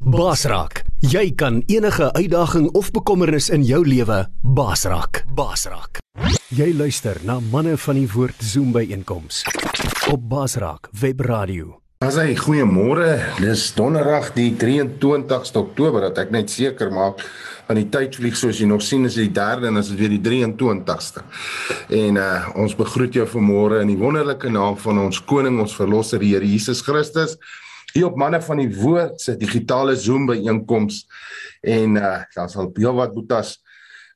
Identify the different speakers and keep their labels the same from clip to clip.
Speaker 1: Basraak, jy kan enige uitdaging of bekommernis in jou lewe basraak. Basraak. Jy luister na manne van die woord Zoom by einkoms op Basraak Webradio.
Speaker 2: As hy goeiemôre, dis donderdag die 23ste Oktober dat ek net seker maak aan die tyd vlieg soos jy nog sien is dit die 3de en as dit weer die 23ste. En uh ons begroet jou vanmôre in die wonderlike naam van ons koning ons verlosser die Here Jesus Christus hier op manne van die woord se digitale Zoom byeenkoms en uh daar sal baie wat boetas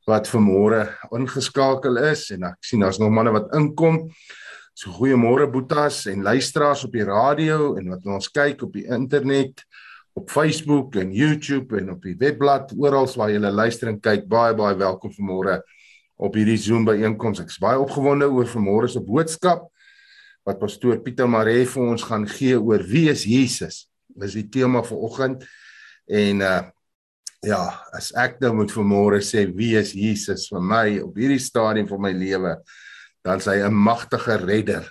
Speaker 2: wat vanmôre ingeskakel is en ek sien daar's nog manne wat inkom. So goeiemôre boetas en luisteraars op die radio en wat ons kyk op die internet op Facebook en YouTube en op die webblad oral waar jy luister en kyk baie baie welkom vanmôre op hierdie Zoom byeenkoms. Ek is baie opgewonde oor vanmôre se boodskap wat pastoor Pieter Maree vir ons gaan gee oor wie is Jesus. Dis die tema vir oggend. En uh ja, as ek nou moet vanmôre sê wie is Jesus vir my op hierdie stadium van my lewe, dan is hy 'n magtige redder.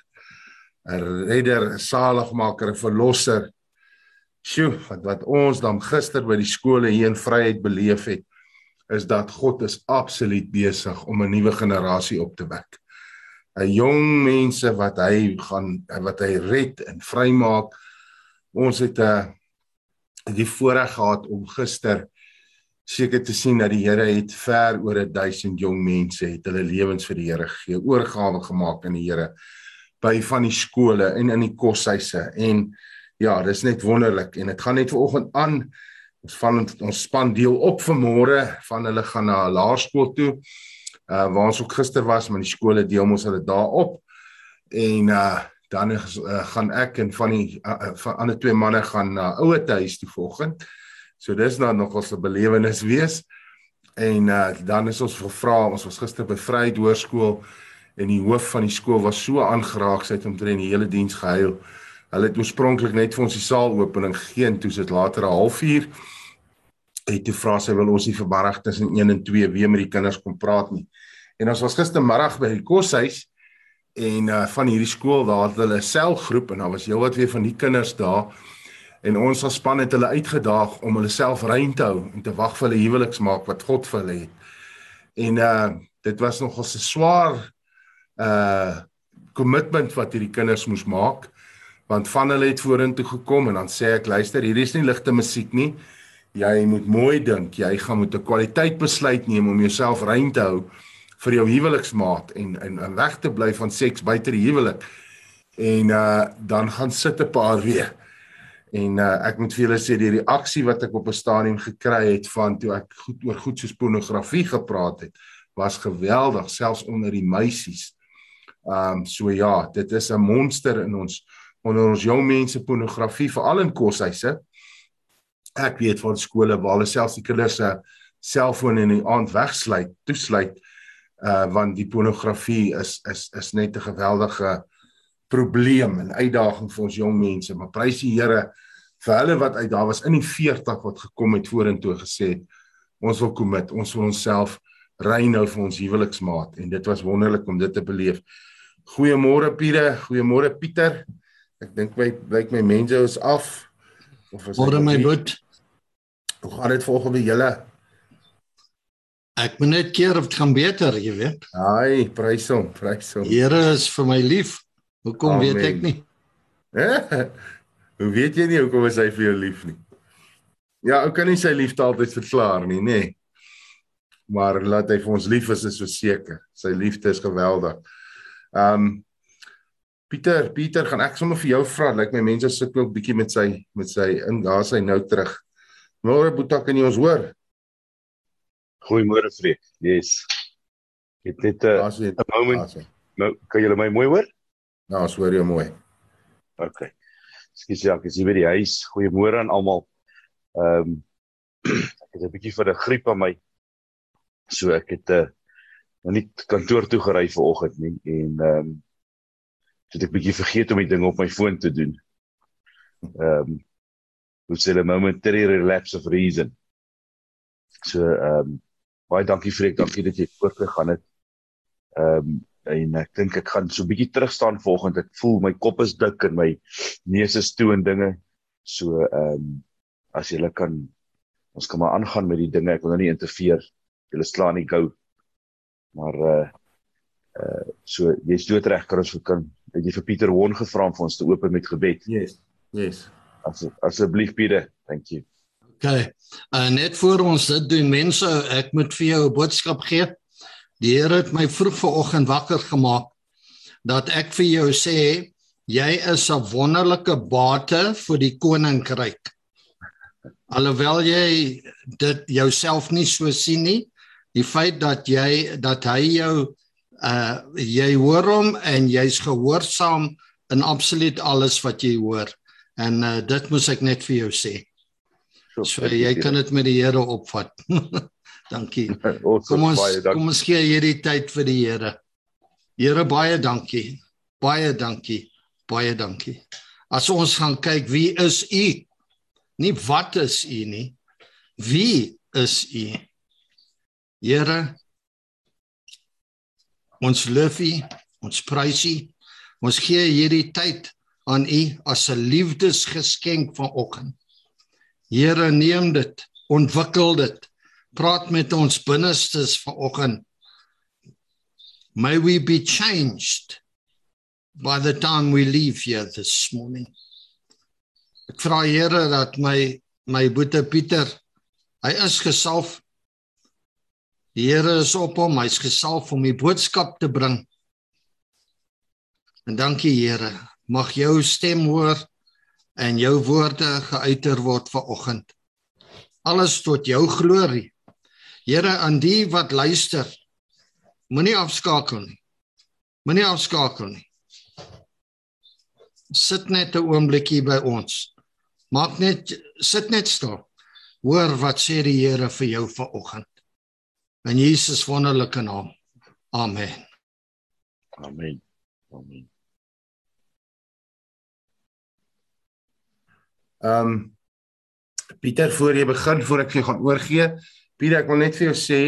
Speaker 2: 'n Redder, 'n saligmaker, 'n verlosser. Sjoe, wat wat ons dan gister by die skole hier in Vryheid beleef het, is dat God is absoluut besig om 'n nuwe generasie op te wek. 'n jong mense wat hy gaan wat hy red en vrymaak. Ons het 'n uh, die voorreg gehad om gister seker te sien dat die Here het ver oor 1000 jong mense het hulle lewens vir die Here gegee, oorgawe gemaak aan die Here by van die skole en in die koshuise. En ja, dis net wonderlik en dit gaan net vanoggend aan. Ons van ons span deel op vanmôre van hulle gaan na 'n laerskool toe uh waar ons ook gister was met die skole deel ons hulle daarop en uh dan uh, gaan ek en van die uh, van ander twee manne gaan na uh, ouer huis toe volgend. So dis nou nog ons 'n belewenis wees. En uh dan is ons gevra, ons was gister by Vryheid Hoërskool en die hoof van die skool was so aangeraak sy het omtrent die hele diens gehuil. Hulle het oorspronklik net vir ons die saal opening gegee en toe sit later 'n halfuur het toe vra sy wil ons nie verbarg tussen 1 en 2 weer met die kinders kom praat nie. En ons was gistermiddag by die koshuis en uh van hierdie skool daar het hulle 'n selgroep en daar was heelwat weer van die kinders daar en ons as span het hulle uitgedaag om hulle self rein te hou en te wag vir hulle huweliksmaak wat God vir hulle het. En uh dit was nogal 'n swaar uh kommitment wat hierdie kinders moes maak want van hulle het vorentoe gekom en dan sê ek luister hierdie is nie ligte musiek nie jy moet mooi dink, jy gaan moet 'n kwaliteit besluit neem om jouself rein te hou vir jou huweliksmaat en en, en weg te bly van seks buite die huwelik. En uh dan gaan sit 'n paar weer. En uh ek moet vir julle sê die reaksie wat ek op 'n stadium gekry het van toe ek goed oor goed soos pornografie gepraat het, was geweldig, selfs onder die meisies. Um so ja, dit is 'n monster in ons onder ons jong mense pornografie veral in koshuise ek weet van skole waar hulle selfs die kinders se selfoon in die aand wegsluit, toesluit uh want die pornografie is is is net 'n geweldige probleem en uitdaging vir ons jong mense, maar prys die Here vir hulle wat uit daar was in die 40 wat gekom het vorentoe gesê het ons wil commit, ons wil onsself rein hou vir ons huweliksmaat en dit was wonderlik om dit te beleef. Goeiemôre Pieter, goeiemôre Pieter. Ek dink my lyk my mense is af.
Speaker 3: Of is Môre my boet.
Speaker 2: Hoe gaan dit volgens julle?
Speaker 3: Ek moet net keer of dit gaan beter, jy weet.
Speaker 2: Ai, prys hom, prys hom.
Speaker 3: Here is vir my lief. Hoekom Amen. weet ek nie?
Speaker 2: hoe weet jy nie hoekom is hy vir jou lief nie? Ja, ou kan nie sy liefde altyd verklaar nie, nê. Nee. Maar laat hy vir ons lief is, is so seker. Sy liefde is geweldig. Um Pieter, Pieter, gaan ek sommer vir jou vra. Lyk like my mense sit ook bietjie met sy met sy in daar sy nou terug. Môre Boeta kan jy ons hoor?
Speaker 4: Goeiemôre Fred. Yes. Ek het net 'n moment. Nou kan julle my mooi hoor?
Speaker 2: Ja, ons hoor jou mooi.
Speaker 4: OK. Skus ja, ek is hier by die huis. Goeiemôre aan almal. Ehm um, ek het 'n bietjie vir 'n griep aan my. So ek het 'n uh, nou nie kantoor toe gery vanoggend nie en ehm um, het ek bietjie vergeet om die ding op my foon te doen. Ehm um, hoe sê hulle momentary relapse of reason. So ehm um, baie dankie Freek, dankie dat jy voortgegaan het. Ehm um, en ek dink ek gaan so bietjie terug staan volgende. Ek voel my kop is dik en my neus is toe en dinge. So ehm um, as julle kan ons kan maar aangaan met die dinge. Ek wil nou nie interfereer. Julle slaan nie gou. Maar uh uh so jy's doodreg kan ons kan het jy vir Pieter Won gevra om vir ons te open met gebed.
Speaker 2: Yes. Yes.
Speaker 4: As asseblief Pieter. You.
Speaker 3: Okay. Uh net voor ons dit doen mense, ek moet vir jou 'n boodskap gee. Die Here het my vroeg vanoggend wakker gemaak dat ek vir jou sê jy is 'n wonderlike bate vir die koninkryk. Alhoewel jy dit jouself nie so sien nie, die feit dat jy dat hy jou uh jy hoor hom en jy's gehoorsaam in absoluut alles wat jy hoor. En uh dit moet ek net vir jou sê. So, so jy kan dit met die Here opvat. dankie. Kom ons kom ons gee hierdie tyd vir die Here. Here baie dankie. Baie dankie. Baie dankie. As ons gaan kyk wie is u? Nie wat is u nie. Wie is u? Here ons loof u, ons prys u. Ons gee hierdie tyd aan u as 'n liefdesgeskenk vanoggend. Here neem dit, ontwikkel dit. Praat met ons binnestes vanoggend. May we be changed by the time we leave here this morning. Ek vra Here dat my my boete Pieter hy is gesalf. Die Here is op hom, hy's gesalf om die boodskap te bring. En dankie Here, mag jou stem hoor en jou woorde geuiter word vanoggend. Alles tot jou glorie. Here aan die wat luister, moenie afskakel nie. Moenie afskakel nie sit net 'n oombliekie by ons. Maak net sit net stil. Hoor wat sê die Here vir jou vanoggend. In Jesus wonderlike naam. Amen.
Speaker 4: Amen. Amen.
Speaker 2: Ehm um, Pieter voor jy begin voor ek vir jou gaan oorgee. Pieter, ek wil net vir jou sê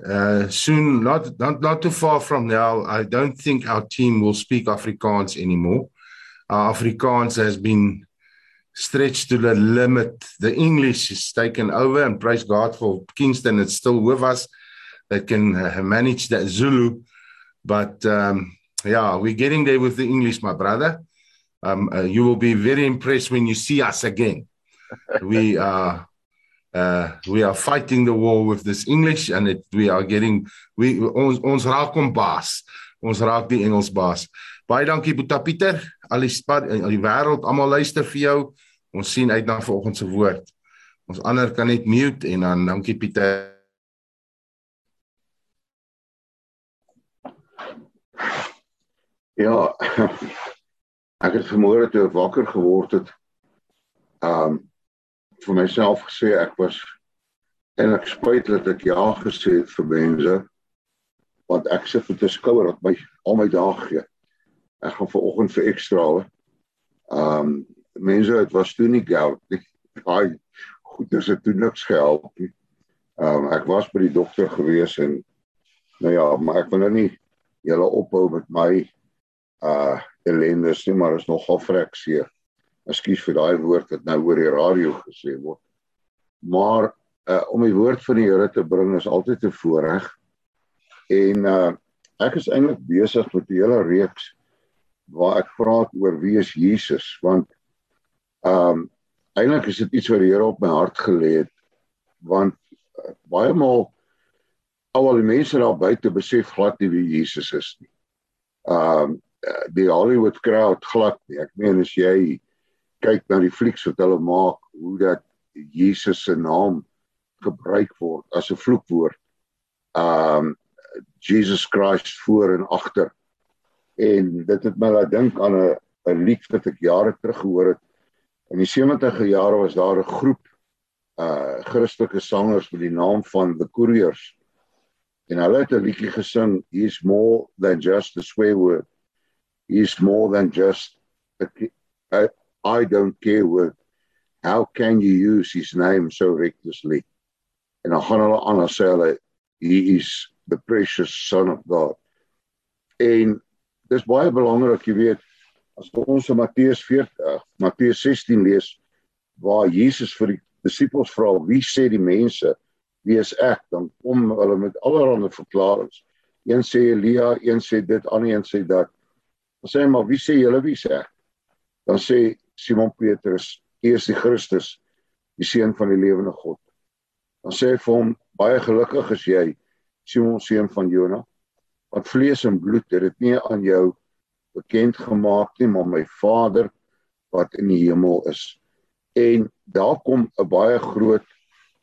Speaker 2: uh soon not not not too far from now I don't think our team will speak Afrikaans anymore uh, Afrikaans has been stretched to the limit. The English is taken over, and praise God for Kingston. It's still with us that can uh, manage that Zulu. But um, yeah, we're getting there with the English, my brother. Um, uh, you will be very impressed when you see us again. we are. Uh, we are fighting the war with this English and it, we are getting we ons ons raak kom baas ons raak die Engels baas baie dankie Boeta Pieter al die spad en al die wêreld almal luister vir jou. Ons sien uit na vanoggend se woord. Ons ander kan net mute en dan dankie Pieter.
Speaker 5: Ja. Ek het vermoere toe ek wakker geword het. Um vir myself gesê ek was en ek spyt dat ek ja gesê het vir mense want ek sit met 'n skouer wat my al my dae gee ek gaan ver oggend vir ekstra. Ehm um, mense het was toe nie geld nie. Daai goed is dit toe niks gehelp nie. Ehm um, ek was by die dokter gewees en nou ja, maar ek wil nou nie julle ophou met my uh ellende nie, maar is nogal vrek seer. Ekskuus vir daai woord wat nou oor die radio gesê word. Maar uh om die woord van die Here te bring is altyd 'n voorreg. En uh ek is eintlik besig met 'n hele reeks waar ek praat oor wie is Jesus want ehm um, eintlik is dit iets wat die Here op my hart gelê het want uh, baie maal al die mense daar buite besef glad nie wie Jesus is nie. Ehm die Hollywood crowd glad nie. Ek meen as jy kyk na die flieks wat hulle maak hoe dat Jesus se naam gebruik word as 'n vloekwoord. Um, Jesus Christ voor en agter en dit het my laat dink aan 'n 'n lied wat ek jare terug gehoor het. In die 70e jare was daar 'n groep uh Christelike sangers met die naam van The Couriers. En hulle het 'n liedjie gesing, He is more than just a swear word. Is more than just a, a I don't care word. How can you use his name so recklessly? En sê hulle he is the precious son of God. En dis baie belangrik jy weet as ons in Matteus 40 Matteus 16 lees waar Jesus vir die disippels vra wie sê die mense wie is ek dan kom hulle met allerlei verklaringe een sê Elia een sê dit ander een sê dat dan sê maar wie sê julle wie sê dan sê Simon Petrus hy is die Christus die seun van die lewende God. Dan sê hy vir hom baie gelukkig is jy Simon seun van Jona want vlees en bloed het dit nie aan jou bekend gemaak nie maar my Vader wat in die hemel is. En daar kom 'n baie groot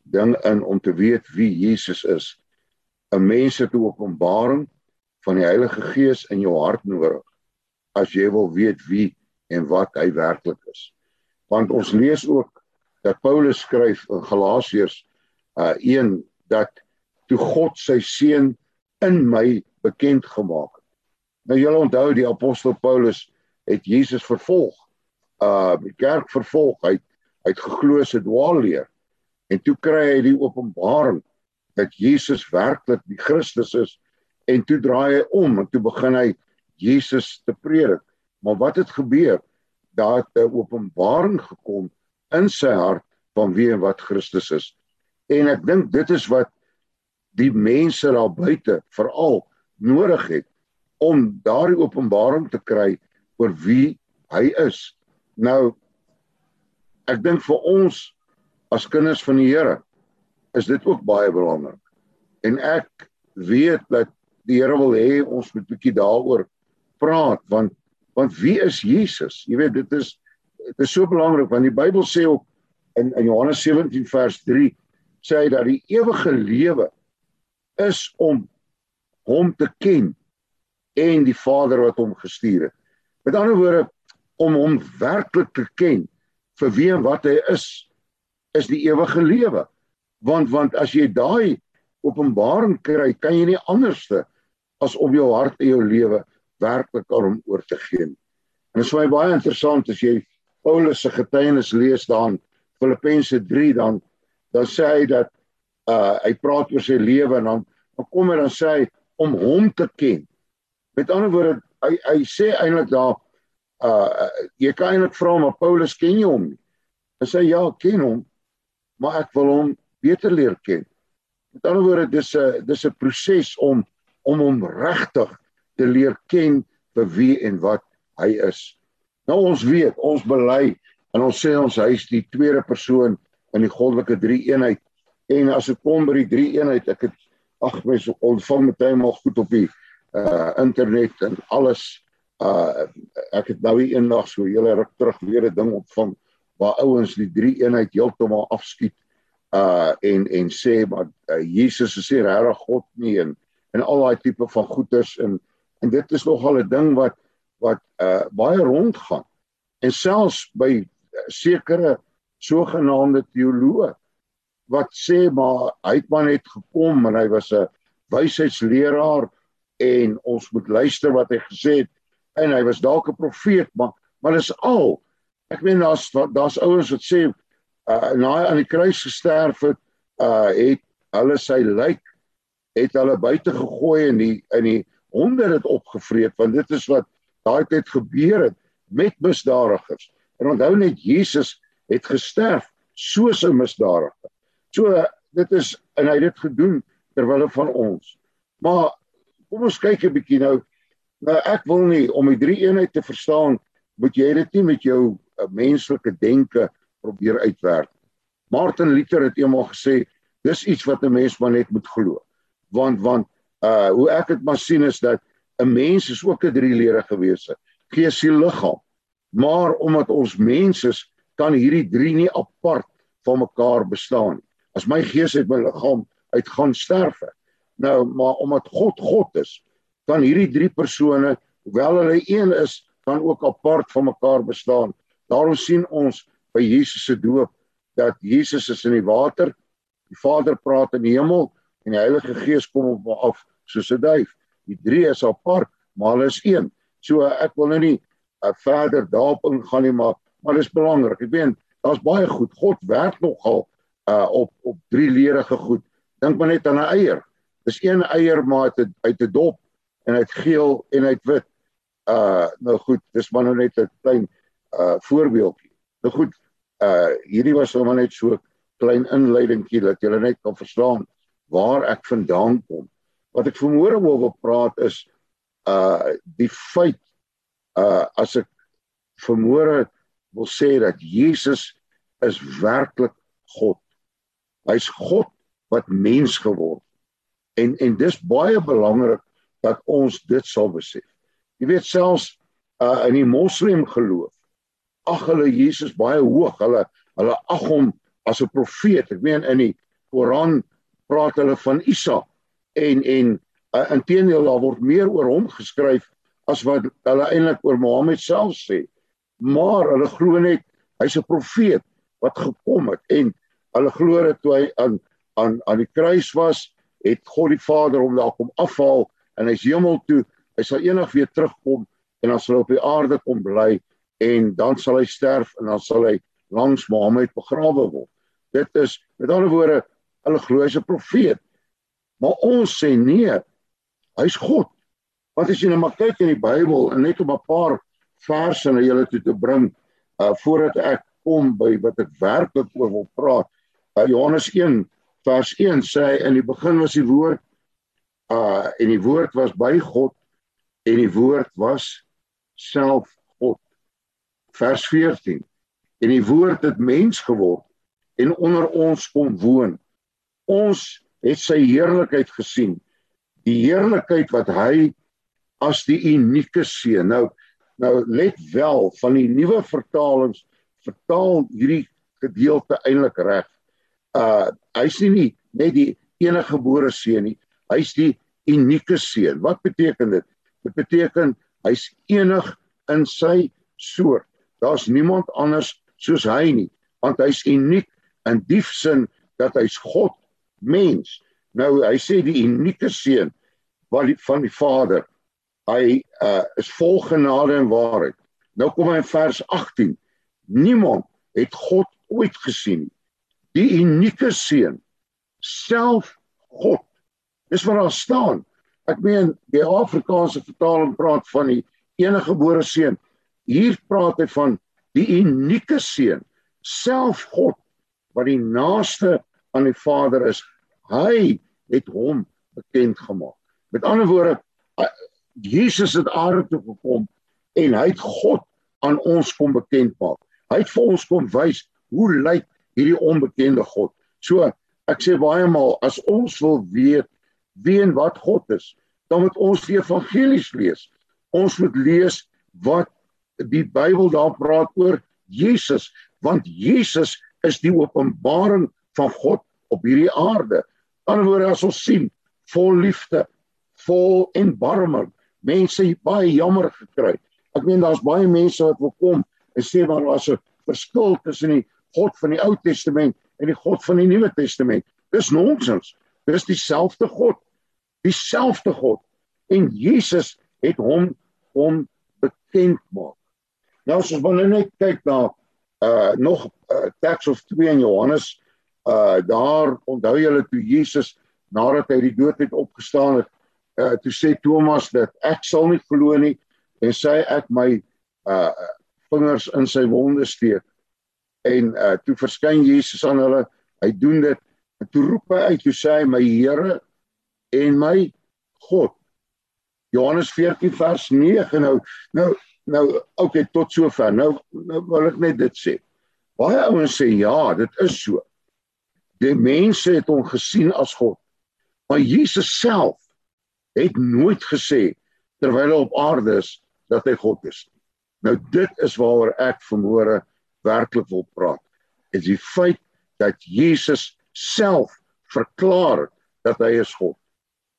Speaker 5: ding in om te weet wie Jesus is. 'n mens het 'n openbaring van die Heilige Gees in jou hart nodig as jy wil weet wie en wat hy werklik is want ons lees ook dat Paulus skryf in Galasiërs uh 1 dat toe God sy seun in my bekend gemaak het. Nou julle onthou die apostel Paulus het Jesus vervolg. Uh die kerk vervolg. Hy hy het geglo se dwaalleer. En toe kry hy die openbaring dat Jesus werklik die Christus is en toe draai hy om en toe begin hy Jesus te predik. Maar wat het gebeur? Daar het 'n openbaring gekom in sy hart van wie en wat Christus is. En ek dink dit is wat die mense daar buite veral nodig het om daardie openbaring te kry oor wie hy is. Nou ek dink vir ons as kinders van die Here is dit ook baie belangrik. En ek weet dat die Here wil hê ons moet bietjie daaroor praat want want wie is Jesus? Jy weet dit is dit is so belangrik want die Bybel sê ook in in Johannes 17 vers 3 sê hy dat die ewige lewe is om hom te ken en die Vader wat hom gestuur het. Met ander woorde om hom werklik te ken vir wie en wat hy is is die ewige lewe. Want want as jy daai openbaring kry, kan jy nie anderste as om jou hart en jou lewe werklik aan hom oor te gee. En dit is my baie interessant as jy Paulus se getuienis lees daan Filippense 3 dan dan sê hy dat uh hy praat oor sy lewe en dan dan kom hy dan sê hy om hom te ken. Met ander woorde, hy hy sê eintlik daar uh jy kan eintlik vra maar Paulus ken jy hom nie? Hy sê ja, ken hom, maar ek wil hom beter leer ken. Met ander woorde, dis 'n dis 'n proses om om hom regtig te leer ken vir wie en wat hy is. Nou ons weet, ons bely en ons sê ons hy is die tweede persoon in die goddelike drie eenheid. En as ek kom by die drie eenheid, ek het ag mens ontvang met hom al goed op die uh internet en alles uh ek het nou eendag so hele ruk terug weer 'n ding ontvang waar ouens die drie eenheid heeltemal afskiet uh en en sê maar uh, Jesus is nie regtig God nie en en al daai tipe van goeters en en dit is nogal 'n ding wat wat uh baie rondgaan. En selfs by sekere sogenaamde teoloë wat sê maar hy het maar net gekom en hy was 'n wysheidsleraar en ons moet luister wat hy gesê het. En hy was dalk 'n profeet maar maar dis al. Ek meen daar's daar's ouens wat sê uh, na hy aan die kruis gesterf het uh, het hulle sy lijk het hulle buite gegooi en die in die honde het opgevreet want dit is wat daai tyd gebeur het met misdadigers en onthou net Jesus het gesterf soos 'n misdadiger So dit is en hy het dit gedoen terwyl van ons. Maar kom ons kyk 'n bietjie nou. Nou ek wil nie om die drie eenheid te verstaan, moet jy dit nie met jou uh, menslike denke probeer uitwerk. Martin Luther het eendag gesê dis iets wat 'n mens maar net moet glo. Want want uh hoe ek dit maar sien is dat 'n mens is ook 'n drielerige wese, gees, siel, liggaam. Maar omdat ons mens is, kan hierdie drie nie apart van mekaar bestaan nie as my gees uit my liggaam uitgaan sterwe. Nou, maar omdat God God is, kan hierdie drie persone, hoewel hulle een is, kan ook apart van mekaar bestaan. Daarom sien ons by Jesus se doop dat Jesus is in die water, die Vader praat in die hemel en die Heilige Gees kom op af soos 'n duif. Die drie is apart, maar hulle is een. So ek wil nou nie uh, verder daarop ingaan nie, maar maar dit is belangrik. Ek weet daar's baie goed. God werk nogal uh op op drie lerige goed. Dink maar net aan 'n eier. Dis een eier maar uit uit 'n dop en uit geel en uit wit. Uh nou goed, dis maar nou net 'n klein uh voorbeeldjie. Nou goed, uh hierdie was sommer net so klein inleidingkie dat julle net kan verstaan waar ek vandaan kom. Wat ek vanmôre oor wil praat is uh die feit uh as ek vanmôre wil sê dat Jesus is werklik God. Hy's God wat mens geword. En en dis baie belangrik dat ons dit sal besef. Jy weet selfs uh in die moslim geloof ag hulle Jesus baie hoog. Hulle hulle ag hom as 'n profeet. Ek meen in die Koran praat hulle van Isa en en uh, inteendeel daar word meer oor hom geskryf as wat hulle eintlik oor Mohammed self sê. Maar hulle glo net hy's 'n profeet wat gekom het en hulle glo dat toe hy aan aan aan die kruis was, het God die Vader hom daar kom afhaal en hy's hemel toe. Hy sal eendag weer terugkom en dan sal hy op die aarde kom bly en dan sal hy sterf en dan sal hy langs Mohammed begrawe word. Dit is met ander woorde, hulle glo hy's 'n profeet. Maar ons sê nee. Hy's God. Wat as jy nou maar kyk in die Bybel en net om 'n paar verse na julle toe te bring uh voordat ek kom by wat ek werklik oor wil praat. Uh Johannes 1 vers 1 sê hy in die begin was die woord uh en die woord was by God en die woord was self God. Vers 14 en die woord het mens geword en onder ons kom woon. Ons het sy heerlikheid gesien. Die heerlikheid wat hy as die unieke seun. Nou nou let wel van die nuwe vertalings vertaal hierdie gedeelte eintlik reg uh hy's nie, nie net die enige gebore seun nie. Hy's die unieke seun. Wat beteken dit? Dit beteken hy's enig in sy soort. Daar's niemand anders soos hy nie, want hy's uniek in die sin dat hy's God mens. Nou hy sê die unieke seun wat van die Vader. Hy uh is vol genade en waarheid. Nou kom hy in vers 18. Niemand het God ooit gesien nie die unieke seun self God dis wat daar staan ek meen die Afrikaanse vertaling praat van die enige gebore seun hier praat hy van die unieke seun self God wat die naaste aan die Vader is hy het hom bekend gemaak met ander woorde Jesus het aarde toe gekom en hy het God aan ons kom bekend maak hy het vir ons kom wys hoe lyk hierdie onbekende God. So ek sê baie maal as ons wil weet wie en wat God is, dan moet ons die evangelies lees. Ons moet lees wat die Bybel daar praat oor Jesus, want Jesus is die openbaring van God op hierdie aarde. Aan die woorde as ons sien vol liefde, vol erbarming, mense baie jammer gekry. Ek meen daar's baie mense wat wil kom en sê maar daar's 'n verskil tussen die God van die Ou Testament en die God van die Nuwe Testament. Dis nonsens. Dis dieselfde God. Dieselfde God. En Jesus het hom om bekend maak. Nou as ons wil net kyk na uh nog uh, teks of 2 in Johannes uh daar onthou julle toe Jesus nadat hy die dood het opgestaan het uh toe sê Thomas dat ek sal nie glo nie en sê ek my uh vingers in sy wonde steek en uh, toe verskyn Jesus aan hulle. Hy doen dit en toe roep hy uit, "Jy sê my Here en my God." Johannes 14 vers 9 nou nou nou okay tot sover. Nou, nou wil ek net dit sê. Baie ouens sê ja, dit is so. Die mense het hom gesien as God. Maar Jesus self het nooit gesê terwyl hy op aarde is dat hy God is. Nou dit is waaroor ek vanmôre werklik wil praat is die feit dat Jesus self verklaar dat hy is God.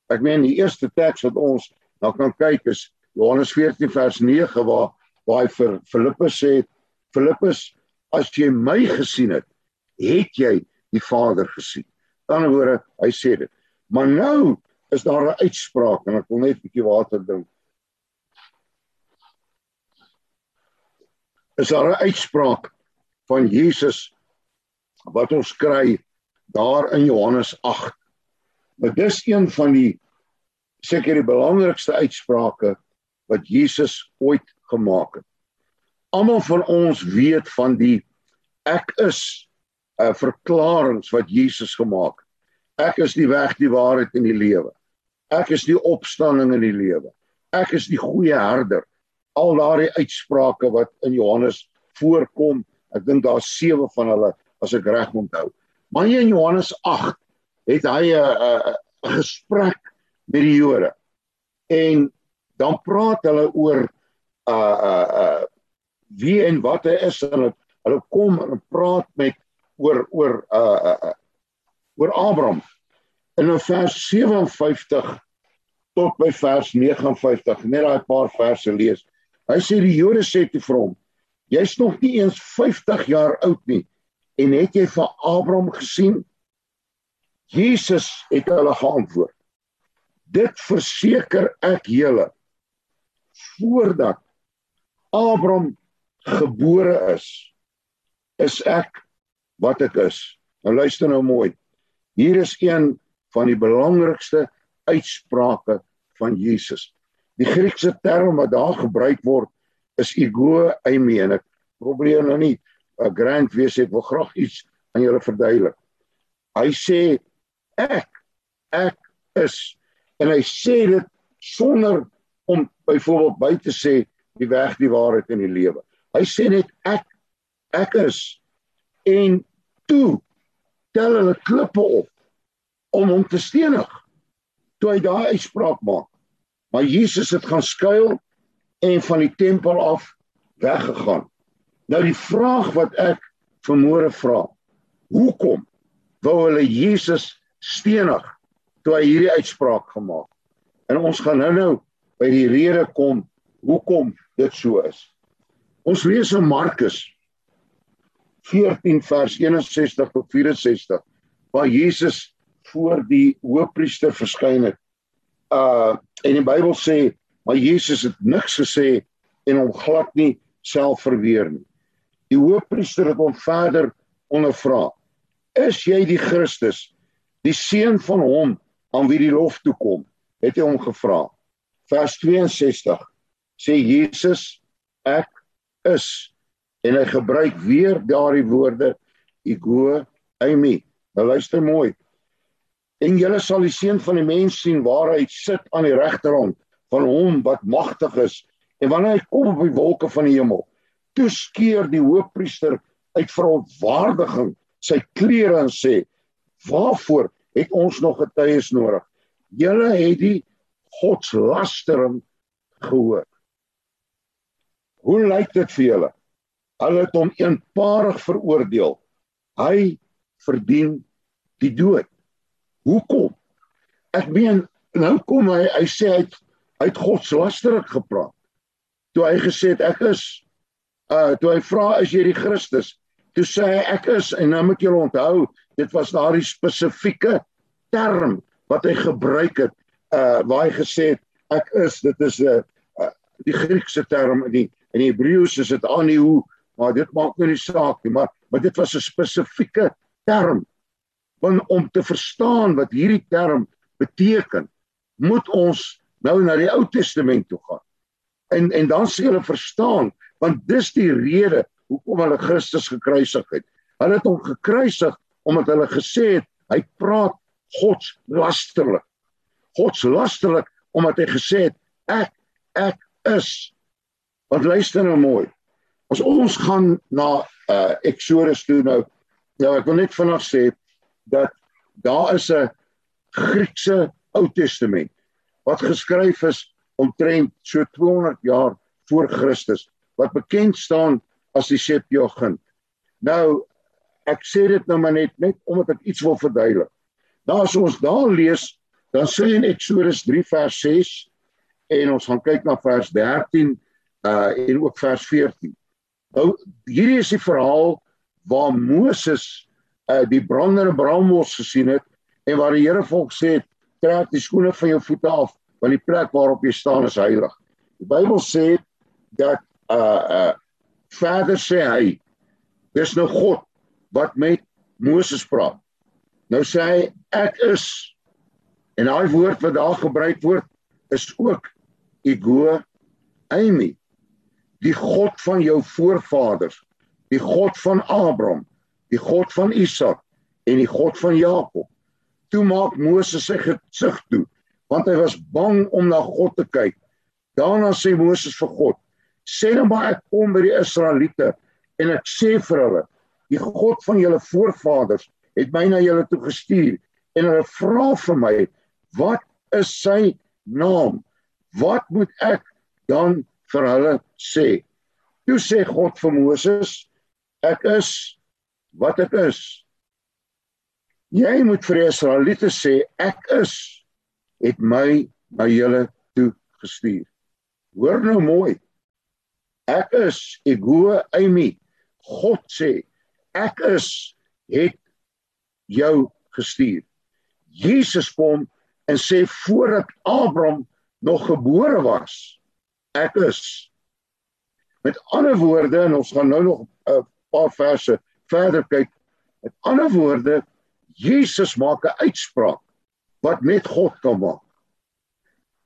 Speaker 5: Ek meen die eerste teks wat ons nou kan kyk is Johannes 14 vers 9 waar waar hy vir Filippus sê Filippus as jy my gesien het, het jy die Vader gesien. Aan die ander woorde, hy sê dit. Maar nou is daar 'n uitspraak en ek wil net 'n bietjie water drink. Is daar 'n uitspraak van Jesus wat ons kry daar in Johannes 8. Maar dis een van die seker die belangrikste uitsprake wat Jesus ooit gemaak het. Almal van ons weet van die Ek is uh, verklaringe wat Jesus gemaak het. Ek is die weg, die waarheid en die lewe. Ek is die opstanding in die lewe. Ek is die goeie herder. Al daardie uitsprake wat in Johannes voorkom, ek dink daar's sewe van hulle as ek reg onthou. Maar in Johannes 8 het hy 'n 'n gesprek met die Jode. En dan praat hulle oor uh uh uh wie en wat hy is en hulle, hulle kom en praat met oor oor uh uh oor Abraham. In vers 57 tot by vers 59, net daai paar verse lees. Hy sê die Jode sê te vir hom: "Jy's nog nie eens 50 jaar oud nie en het jy vir Abraham gesien?" Jesus het hulle geantwoord: "Dit verseker ek julle voordat Abraham gebore is, is ek wat ek is." Nou luister nou mooi. Hier is een van die belangrikste uitsprake van Jesus. Die Griekse term wat daar gebruik word is ego eimi en ek probeer nou nie 'n grand wees ek wil graag iets aan julle verduidelik. Hy sê ek ek is en hy sê dit sonder om byvoorbeeld by te sê die weg die waarheid en die lewe. Hy sê net ek ek is en toe tel hulle klippe op om hom te stenig toe hy daai uitspraak maak. Maar Jesus het gaan skuil en van die tempel af weggegaan. Nou die vraag wat ek vermoere vra. Hoekom wou hulle Jesus stenig toe hy hierdie uitspraak gemaak? En ons gaan nou-nou by die rede kom hoekom dit so is. Ons lees in Markus 14 vers 61 tot 64 waar Jesus voor die hoofpriester verskyn het. Uh en die Bybel sê maar Jesus het niks gesê en hom glad nie self verweer nie. Die hoofpriester het hom verder ondervra. Is jy die Christus, die seun van hom aan wie die lof toe kom? Het hy hom gevra. Vers 62 sê Jesus ek is en hy gebruik weer daardie woorde ego eimi. Nou luister mooi. En julle sal die seun van die mens sien waar hy sit aan die regterhand van hom wat magtig is. En wanneer hy kom op die wolke van die hemel toe skeer die hoofpriester uit verontwaardiging sy klere en sê waarvoor het ons nog getuies nodig? Julle het die godslastering gehoor. Hoe lyk dit vir julle hulle het hom eenparig veroordeel hy verdien die dood Hoekom? Ek meen nou kom hy hy sê hy het uit godslasterik gepraat. Toe hy gesê het ek is uh toe hy vra is jy die Christus? Toe sê hy ek is en nou moet julle onthou dit was daardie spesifieke term wat hy gebruik het uh waar hy gesê het ek is dit is 'n uh, uh, die Griekse term in die in Hebreëus is dit anihu maar dit maak nou nie saak nie maar maar dit was 'n spesifieke term want om te verstaan wat hierdie term beteken, moet ons nou na die Ou Testament toe gaan. En en dan sê hulle verstaan, want dis die rede hoekom hulle Christus gekruisig het. Hulle het hom gekruisig omdat hulle gesê het hy praat godslasterlik. Godslasterlik omdat hy gesê het ek ek is. Want luister nou mooi. As ons gaan na uh Exodus toe nou, nou ek wil net vanaand sê dat daar is 'n Griekse Ou Testament wat geskryf is omtrent so 200 jaar voor Christus wat bekend staan as die Septuagint. Nou ek sê dit nou maar net net omdat ek iets wil verduidelik. Nou as ons daar lees, dan sê in Eksodus 3 vers 6 en ons gaan kyk na vers 13 uh en ook vers 14. Nou hierdie is die verhaal waar Moses uh die brandende brandmos gesien het en waar die Here volk sê trek die skoene van jou voete af want die plek waarop jy staan is heilig. Die Bybel sê dat uh uh Vader sê hy dis nou God wat met Moses praat. Nou sê hy ek is en daai woord wat daar gebruik word is ook ego eimi die God van jou voorvaders die God van Abraham, die God van Isak en die God van Jakob. Toe maak Moses sy gesig toe, want hy was bang om na God te kyk. Daarna sê Moses vir God: "Sê nou maar ek kom by die Israeliete en ek sê vir hulle: Die God van julle voorvaders het my na julle toe gestuur en hulle vra vir my: Wat is sy naam? Wat moet ek dan vir hulle sê?" Toe sê God vir Moses: Ek is wat ek is. Jy moet vir Israeliete sê ek is het my na julle toe gestuur. Hoor nou mooi. Ek is Ego Amy. God sê ek is het jou gestuur. Jesus kom en sê voordat Abraham nog gebore was, ek is Met ander woorde en ons gaan nou nog 'n paar verse verder kyk. Met ander woorde, Jesus maak 'n uitspraak wat net God kan maak.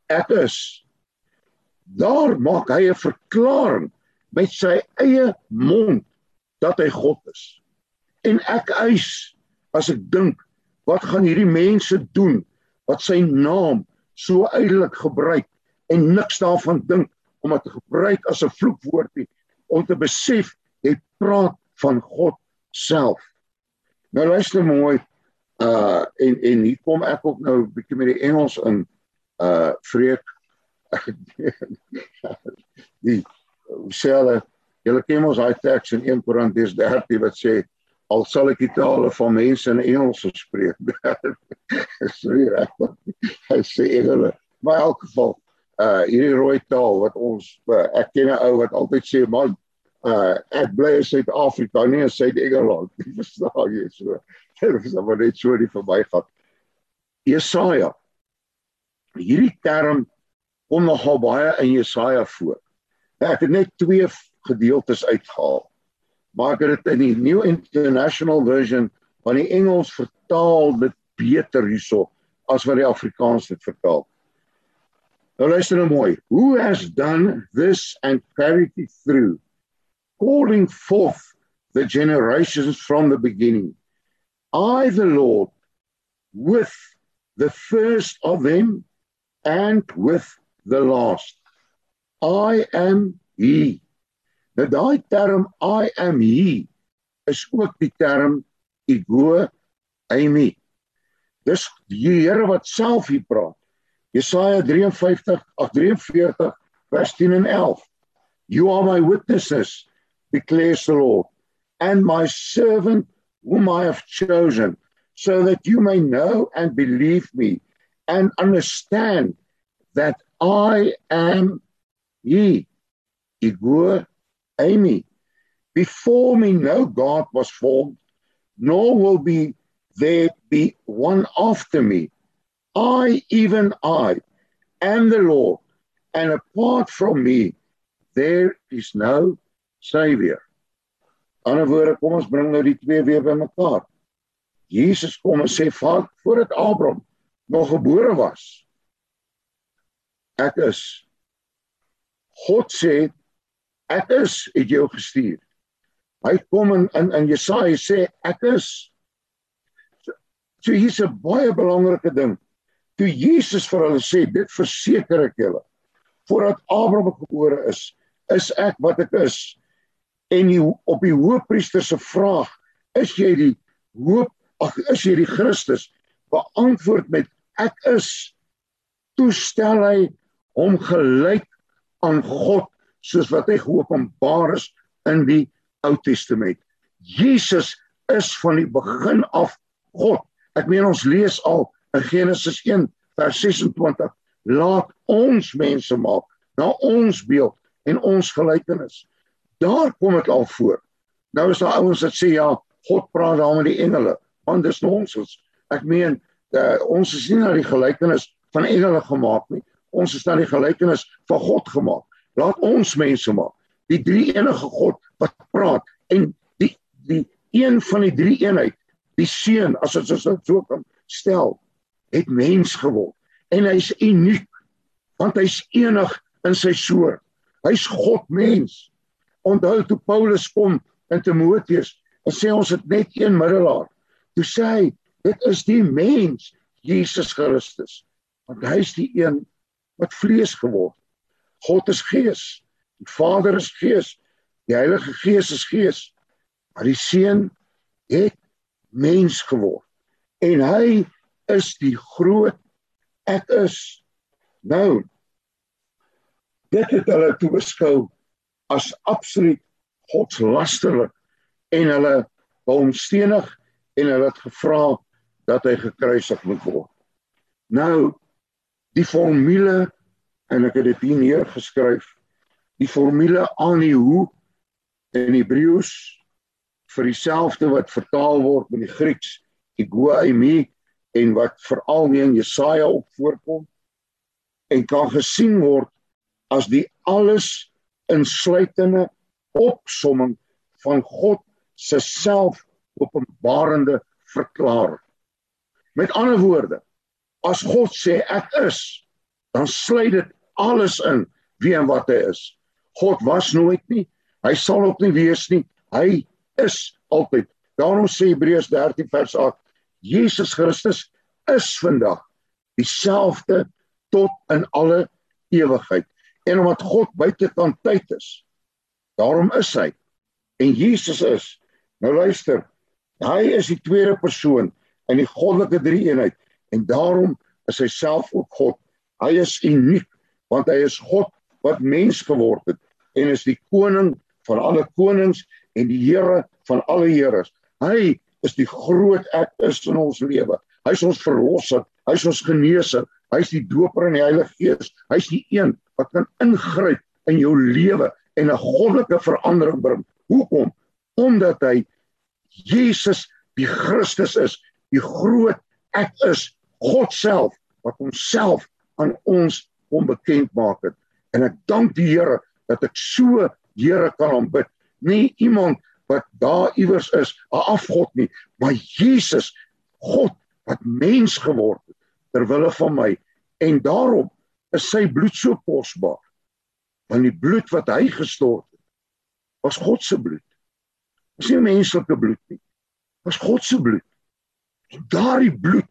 Speaker 5: Ek is daar maak hy 'n verklaring met sy eie mond dat hy God is. En ek eis as ek dink wat gaan hierdie mense doen wat sy naam so uitelik gebruik en niks daarvan dink om dit te gebruik as 'n vloekwoordie om te besef jy praat van God self. Nou luister mooi uh en en hier kom ek ook nou 'n bietjie met die Engels in uh vreek die selle julle ken mos daai teks in 1 Korintiërs 13 wat sê al sal ek die tale van mense in Engels spreek. Sorry reg. Hy sê hulle maar in elk geval uh hierdie rooi taal wat ons uh, ek ken 'n ou wat altyd sê man uh ek bly in Suid-Afrika nie in Suid-Engeland nie. Verstaan jy so. Dit is maar net so die verbygaan Jesaja. Hierdie term kom nogal baie in Jesaja voor. Ek het net twee gedeeltes uitgehaal. Maar ek het dit in die New International Version van die Engels vertaal dit beter hierso as wat die Afrikaans dit vertaal Nou luister nou mooi. Who has done this and carried it through, calling forth the generations from the beginning. I, the Lord, with the first of them and with the last. I am he. Nou daai term I am he is ook die term ego eimi. Dis die Here wat self hier praat. Jesaja 53 of 43 vers 10 en 11. You are my witnesses, declares the Lord, and my servant whom I have chosen, so that you may know and believe me and understand that I am He. Igor Amy. Before me no God was formed, nor will be there be one after me. I, even I, am the Lord, and apart from me, there is no Savior. Ander woorde, kom ons bring nou die twee weer bymekaar. Jesus kom en sê vaar voordat Abraham nog gebore was. Ek is God sê ek is het jou gestuur. Hy kom in in, in Jesaja sê ek is so, so hier's 'n baie belangrike ding toe Jesus vir hulle sê dit verseker ek julle voordat Abraham gebore is is ek wat ek is. En die, op die hoofpriester se vraag is jy die hoop ag is jy die Christus? beantwoord met ek is. Toestel hy hom gelyk aan God soos wat hy geopenbaar is in die Ou Testament. Jesus is van die begin af God. Ek meen ons lees al Genesis 1 vers 26 laat ons mense maak na ons beeld en ons gelykenis. Daar kom dit al voor. Nou is daar ouens wat sê ja, God praat daar met die engele. Want dis nonsens. Ek meen, uh, ons is nie na die gelykenis van engele gemaak nie. Ons is na die gelykenis van God gemaak. Laat ons mense maak. Die drie enige God wat praat en die die een van die drie eenheid, die seun as dit so kan stel, het mens geword en hy's uniek want hy's enig in sy soort. Hy's God mens. Onthou toe Paulus kom in Timoteus en sê ons het net een middelaar. Toe sê hy, dit is die mens Jesus Christus. Want hy is die een wat vlees geword. God is gees. Die Vader is gees. Die Heilige Gees is gees. Maar die Seun het mens geword. En hy is die groot ek is. Nou dit het hulle toe beskou as absoluut godslasterlik en hulle wou hom stenig en hulle het gevra dat hy gekruisig moet word. Nou die formule en ek het dit hier neergeskryf. Die formule aan die hoe in Hebreëus vir dieselfde wat vertaal word in die Grieks ego eimi en wat veral nie in Jesaja ook voorkom en kan gesien word as die alles insluitende opsomming van God se selfopenbarende verklaring. Met ander woorde, as God sê ek is, dan sluit dit alles in wie en wat hy is. God was nooit nie, hy sal ook nie wees nie. Hy is altyd. Daarom sê Hebreërs 13 vers 8, Jesus Christus is vandag dieselfde tot in alle ewigheid. En omdat God buitekant tyd is, daarom is hy. En Jesus is. Nou luister, hy is die tweede persoon in die goddelike drie-eenheid en daarom is hy self ook God. Hy is uniek want hy is God wat mens geword het en is die koning van alle konings en die Here van alle heres. Hy is die groot ek is in ons lewe. Hy is ons verlosser, hy is ons geneeser, hy is die doper in die Heilige Gees. Hy is die een wat kan ingryp in jou lewe en 'n goddelike verandering bring. Hoekom? Omdat hy Jesus die Christus is, die groot ek is, God self wat homself aan ons kom bekend maak het. En ek dank die Here dat ek so Here kan aanbid. Nie iemand wat daar iewers is, 'n afgod nie, maar Jesus, God wat mens geword het ter wille van my en daarom is sy bloed so kosbaar. Want die bloed wat hy gestort het, was God se bloed. Was nie menslike bloed nie. Was God se bloed. En daardie bloed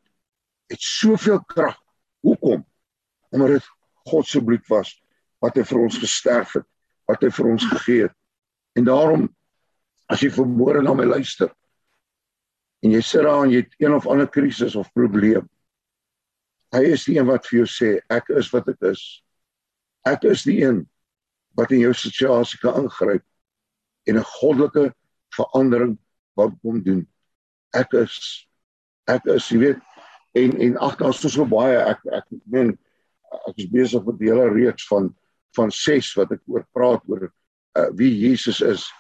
Speaker 5: het soveel krag. Hoekom? Omdat dit God se bloed was wat hy vir ons gesterf het, wat hy vir ons gegee het. En daarom as jy vermoere na my luister en jy sit daar en jy het een of ander krisis of probleem. Hy is die een wat vir jou sê ek is wat ek is. Ek is die een wat in jou situasie kan ingryp en 'n goddelike verandering wat kom doen. Ek is ek is jy weet en en ag daar's so baie ek ek meen ek is besig met 'n hele reeks van van 6 wat ek oor praat oor uh, wie Jesus is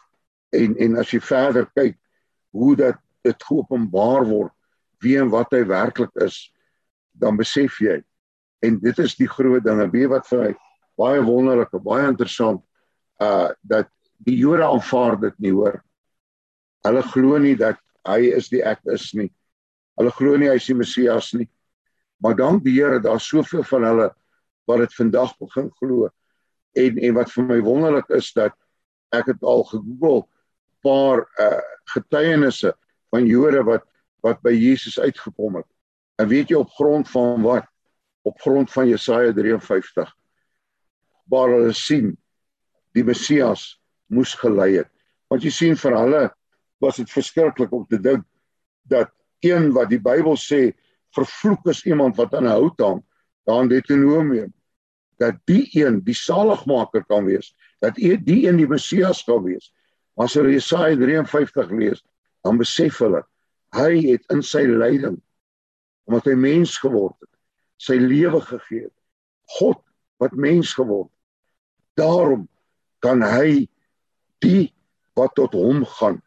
Speaker 5: en en as jy verder kyk hoe dat dit geopenbaar word wie en wat hy werklik is dan besef jy. En dit is die groot dinge weet wat vir my baie wonderlik en baie interessant uh dat die Jode aanvaar dit nie hoor. Hulle glo nie dat hy is die ek is nie. Hulle glo nie hy is die Messias nie. Maar dank die Here daar's soveel van hulle wat dit vandag begin glo. En en wat vir my wonderlik is dat ek het al gegoogel paar uh getuienisse van Jode wat wat by Jesus uitgekom het. En weet jy op grond van wat? Op grond van Jesaja 53. Waar hulle sien die Messias moes gelei het. Want jy sien vir hulle was dit verskriklik om te dink dat een wat die Bybel sê vervloek is iemand wat aan 'n hout hang, daar in Deuteronomium, dat die een die saligmaker kan wees, dat die een die Messias kan wees. As hulle Jesaja 53 lees, dan besef hulle hy het in sy lyding omdat hy mens geword het, sy lewe gegee het. God wat mens geword. Daarom kan hy die wat tot hom gaan,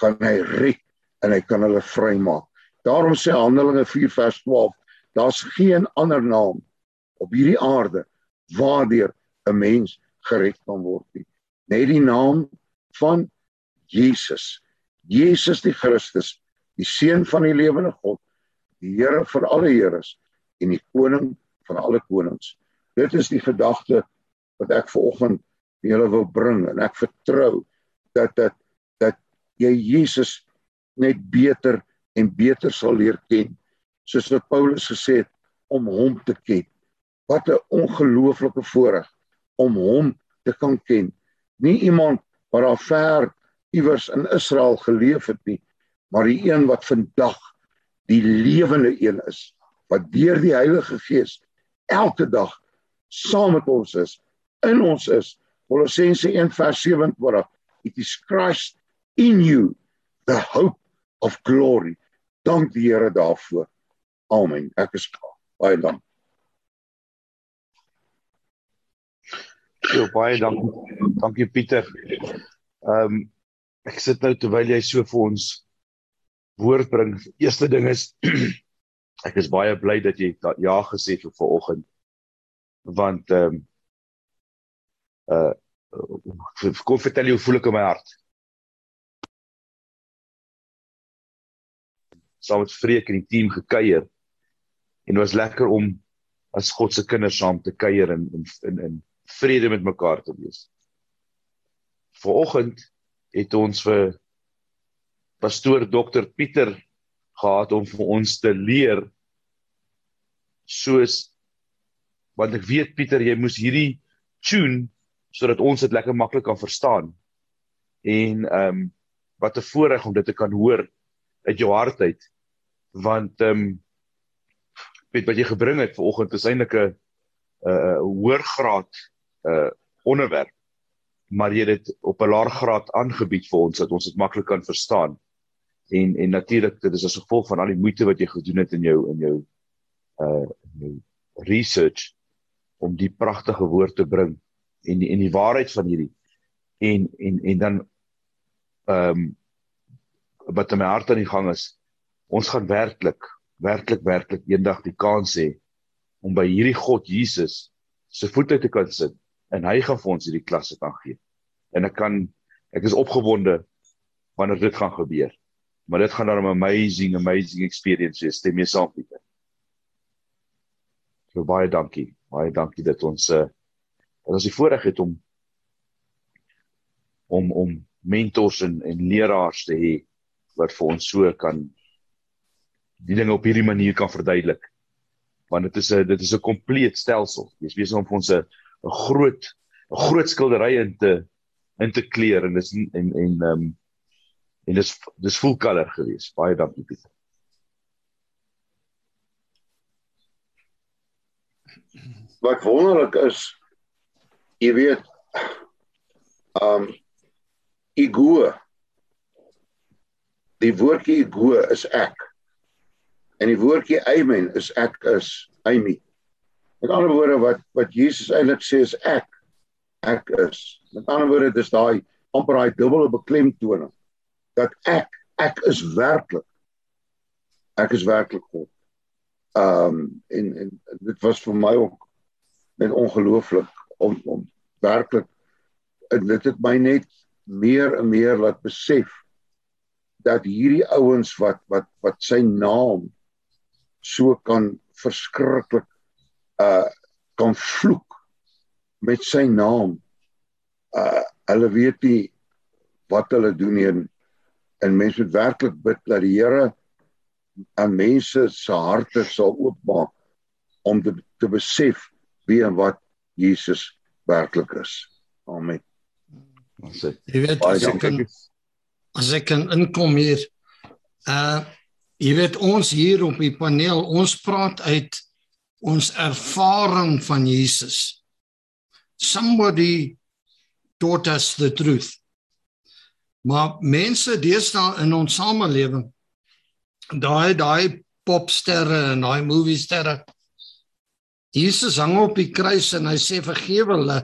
Speaker 5: kan hy red en hy kan hulle vrymaak. Daarom sê Handelinge 4 vers 12, daar's geen ander naam op hierdie aarde waardeur 'n mens gered kan word nie. Net die naam van Jesus. Jesus die Christus, die seun van die lewende God, die Here vir alle heres en die koning van alle konings. Dit is die gedagte wat ek vanoggend vir julle wil bring en ek vertrou dat dit dat jy Jesus net beter en beter sal leer ken soos wat Paulus gesê het om hom te ken wat 'n ongelooflike voorreg om hom te kan ken nie iemand wat daar ver iewers in Israel geleef het nie maar die een wat vandag die lewende een is wat deur die Heilige Gees elke dag saam met ons is in ons is. Kolossense 1:27 it is Christ in you the hope of glory. Dank die Here daarvoor. Amen. Ek is baie dank
Speaker 4: Ja baie dankie. Dankie Pieter. Ehm um, ek sit nou terwyl jy so vir ons woord bring. Eerste ding is ek is baie bly dat jy da, ja gesê het vir vanoggend. Want ehm um, uh kom vertel jy hoe voel ek in my hart? Saam met Freek en die team gekuier en was lekker om as God se kinders saam te kuier in in, in vrede met mekaar te wees. Vanoggend het ons vir pastoor dokter Pieter gehad om vir ons te leer soos want ek weet Pieter jy moes hierdie tune sodat ons dit lekker maklik kan verstaan. En ehm um, wat 'n voorreg om dit te kan hoor uit jou hart uit want ehm um, weet wat jy gebring het vanoggend is eintlik 'n 'n hoër graad uh onderwerp maar jy dit op 'n laer graad aangebied vir ons dat ons dit maklik kan verstaan. En en natuurlik dit is as gevolg van al die moeite wat jy gedoen het in jou in jou uh in jou research om die pragtige woord te bring en die en die waarheid van hierdie en en en dan ehm um, wat in my hart aan die gang is ons gaan werklik werklik werklik eendag die kans hê om by hierdie God Jesus se voete te kan sit en hy gaan vir ons hierdie klasse kan gee. En ek kan ek is opgewonde wanneer dit gaan gebeur. Maar dit gaan dan 'n amazing amazing experience wees. Stem mee saam met my. So baie dankie. Baie dankie dat ons uh dat ons die voorreg het om om om mentors en en leraars te hê wat vir ons so kan die dinge op hierdie manier kan verduidelik. Want dit is 'n dit is 'n kompleet stelsel. Jy's besig om vir ons 'n 'n groot 'n groot skildery in te in te kleur en dis en en ehm um, en dis dis full color gewees. Baie dankie Pieter.
Speaker 5: Wat wonderlik is, jy weet, um ego. Die woordjie ego is ek. En die woordjie amen is ek is Amy. Met ander woorde wat wat Jesus eintlik sê is ek ek is. Met ander woorde dis daai amper daai dubbele beklemtoning dat ek ek is werklik ek is werklik God. Ehm um, en en dit was vir my ook net ongelooflik om om werklik en dit het my net meer en meer laat besef dat hierdie ouens wat wat wat sy naam so kan verskriklik uh kan vloek met sy naam. Uh hulle weet nie wat hulle doen nie en, en mense moet werklik bid dat die Here aan mense se harte sal oopmaak om te, te besef wie en wat Jesus werklik is. Amen.
Speaker 3: Jy weet as ek kan, as ek kan inkom hier uh jy weet ons hier op die paneel ons praat uit ons ervaring van Jesus. Somebody taught us the truth. Maar mense deesdae in ons samelewing daai daai popsterre en daai moviesterre Jesus hang op die kruis en hy sê vergewe hulle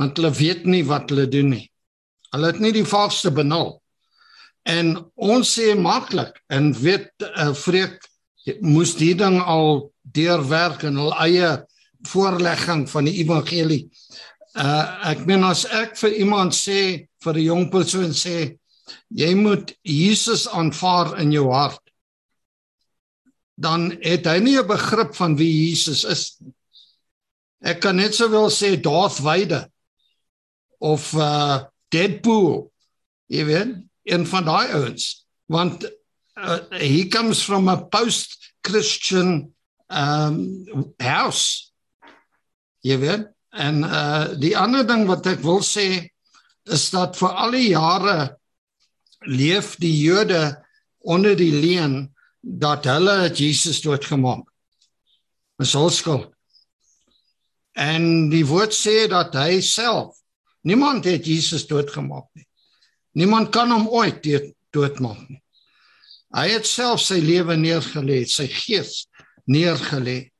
Speaker 3: want hulle weet nie wat hulle doen nie. Hulle het nie die vaagste benul. En ons sê maklik en weet uh, vreek moes die ding al deurwerk in hul eie voorlegging van die evangelie. Uh ek meen as ek vir iemand sê vir 'n jong persoon sê jy moet Jesus aanvaar in jou hart dan het hy nie 'n begrip van wie Jesus is. Ek kan net sowel sê Darth Vader of uh Deadpool. Jy weet, een van daai ouens want uh, he comes from a post Christian um house. Jy weet, en uh die ander ding wat ek wil sê is dat vir al die jare leef die Jode onder die leuen dat hulle Jesus doodgemaak. Dis hul skuld. En die woord sê dat hy self niemand het Jesus doodgemaak nie. Niemand kan hom ooit doodmaak nie. Hy het self sy lewe neergelê, sy gees neergelê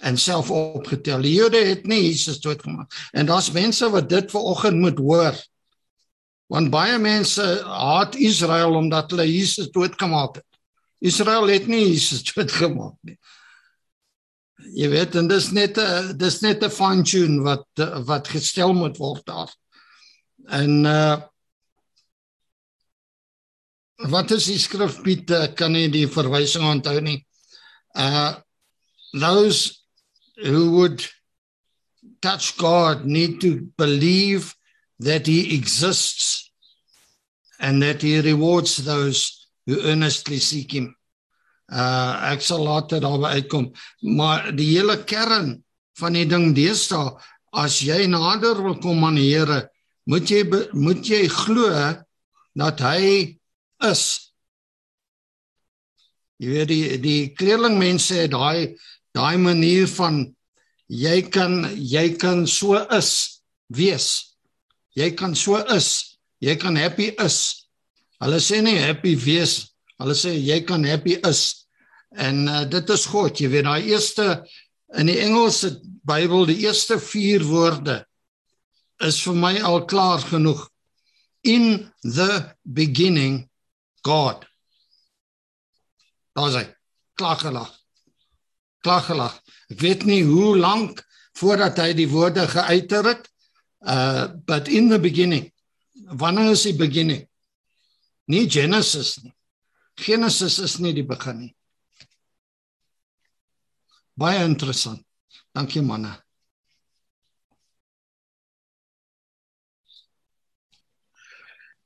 Speaker 3: en self opgetel. Die Jode het nie Jesus doodgemaak. En daar's mense wat dit ver oggend moet hoor. Want baie mense haat Israel omdat hulle Jesus doodgemaak het. Israel het nie Jesus doodgemaak nie. Jy weet en dis net 'n dis net 'n fine tune wat wat gestel moet word daar. En uh wat is die skrif Piet kan nie die verwysing onthou nie. Uh those who would touch God need to believe that he exists and that he rewards those who earnestly seek him. Uh ek sal later daarby uitkom, maar die hele kern van die ding deesdae as jy nader wil kom aan die Here, moet jy moet jy glo dat hy is. Jy weet die die kleerlingmense het daai daai manier van jy kan jy kan so is wees. Jy kan so is. Jy kan happy is. Hulle sê nie happy wees. Hulle sê jy kan happy is. En uh, dit is God, jy weet daai eerste in die Engelse Bybel, die eerste 4 woorde is vir my al klaar genoeg. In the beginning God. Daar's hy. Klaar gelag. Klaar gelag. Ek weet nie hoe lank voordat hy die woorde geuiter het. Uh but in the beginning. Wanneer is die beginning? Nie Genesis nie. Genesis is nie die begin nie. Baie interessant. Dankie manne.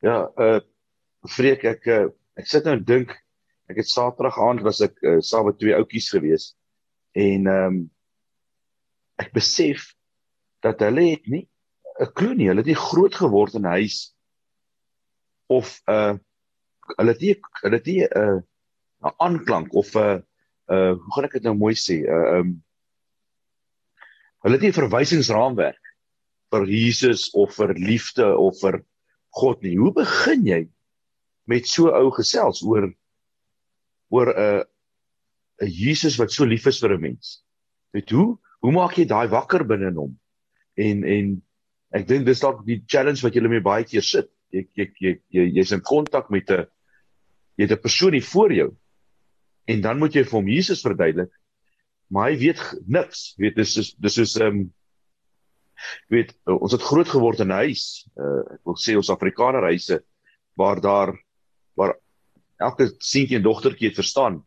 Speaker 4: Ja, uh Freek ek uh, ek sit nou dink ek het Saterdag aand was ek uh, saam met twee ouetjies gewees en ehm um, ek besef dat hulle het nie 'n klou nie, hulle het nie groot geword in 'n huis of uh hulle het nie hulle het nie 'n uh, 'n aanklank of 'n uh, uh hoe gaan ek dit nou mooi sê? Uh um hulle het nie 'n verwysingsraamwerk vir Jesus of vir liefde of vir God nie. Hoe begin jy met so ou gesels oor oor 'n uh, 'n Jesus wat so lief is vir 'n mens? Weet hoe hoe maak jy daai wakker binne in hom? En en ek dink dis dalk die challenge wat jy mee baie keer sit. Jy jy jy jy's in kontak met 'n jy het 'n persoon hier voor jou en dan moet jy vir hom Jesus verduidelik maar hy weet niks weet dis is dis is um, weet ons het groot geword in 'n huis uh, ek wil sê ons Afrikaner huise waar daar waar elke seentjie en dogtertjie het verstaan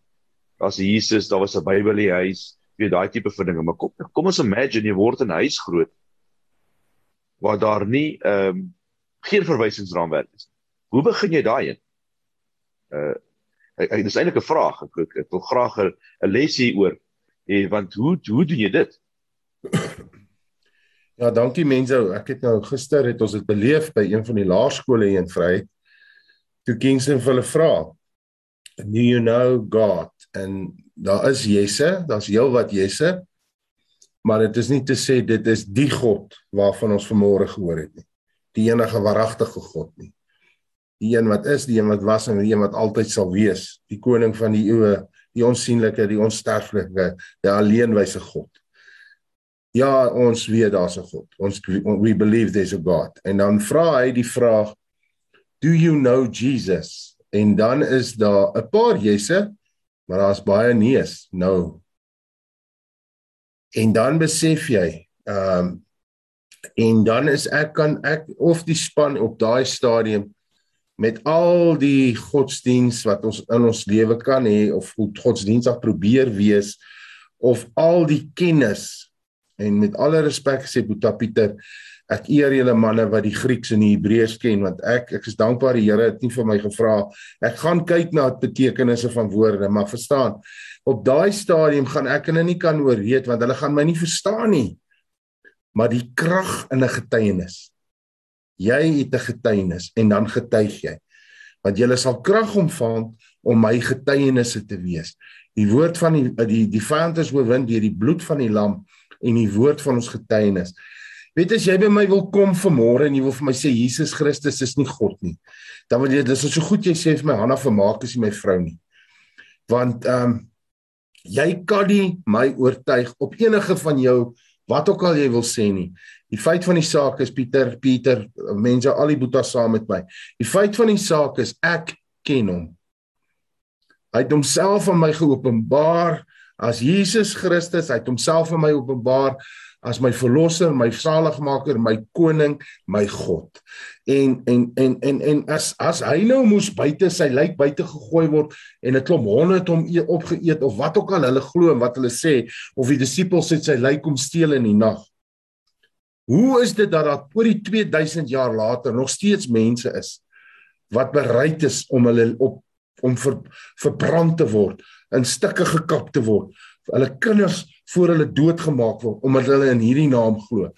Speaker 4: daar's Jesus daar was 'n Bybel in die huis weet daai tipe van dinge maar kom kom ons imagine jy word in 'n huis groot waar daar nie ehm um, geen verwysingsraamwerk is hoe begin jy daai in uh ek, ek dis eintlik 'n vraag. Ek, ek, ek wil graag 'n les hieroor hê want hoe hoe doen jy dit?
Speaker 2: Ja, dankie mense. Ek het nou gister het ons dit beleef by een van die laerskole hier in Vryheid. Toe Kingston vir hulle vra, "Do you know God?" En daar is Jesse, daar's heel wat Jesse. Maar dit is nie te sê dit is die God waarvan ons vanmôre gehoor het nie. Die enige waaragtige God nie die een wat is, die een wat was en die een wat altyd sal wees, die koning van die eeue, die onsigbare, die onsterflike, die alleenwyse God. Ja, ons weet daar's 'n God. Ons we believe there's a God. En dan vra hy die vraag, "Do you know Jesus?" En dan is daar 'n paar jesse, maar daar's baie nee's. Nou. En dan besef jy, ehm um, en dan is ek kan ek of die span op daai stadium met al die godsdiens wat ons in ons lewe kan hê of goed godsdienstig probeer wees of al die kennis en met alle respek gesê Boeta Pieter Ek eer julle manne wat die Grieks en die Hebreëus ken want ek ek is dankbaar die Here het nie vir my gevra. Ek gaan kyk na betekenisse van woorde maar verstaan op daai stadium gaan ek hulle nie kan ooreed want hulle gaan my nie verstaan nie. Maar die krag in 'n getuienis. Jy het 'n getuienis en dan getuig jy. Want jy sal krag ontvang om my getuienisse te wees. Die woord van die die die vyand is oorwin deur die bloed van die lam en die woord van ons getuienis Weet as jy by my wil kom vanmôre en jy wil vir my sê Jesus Christus is nie God nie. Dan wil jy dis so goed jy sê vir my Hanna vermaak is nie my vrou nie. Want ehm um, jy kan nie my oortuig op enige van jou wat ook al jy wil sê nie. Die feit van die saak is Pieter, Pieter, mense al die boetas saam met my. Die feit van die saak is ek ken hom. Hy het homself aan my geopenbaar as Jesus Christus, hy het homself aan my openbaar as my verlosser, my saligmaker, my koning, my God. En en en en en as as hy nou moes buite sy lijk buite gegooi word en 'n klomp honde het hom e opgeëet of wat ook al hulle glo en wat hulle sê of die disippels het sy lijk kom steel in die nag. Hoe is dit dat daar oor die 2000 jaar later nog steeds mense is wat bereid is om hulle op om ver, verbrand te word, in stukke gekap te word, hulle kinders voor hulle doodgemaak word omdat hulle in hierdie naam glo.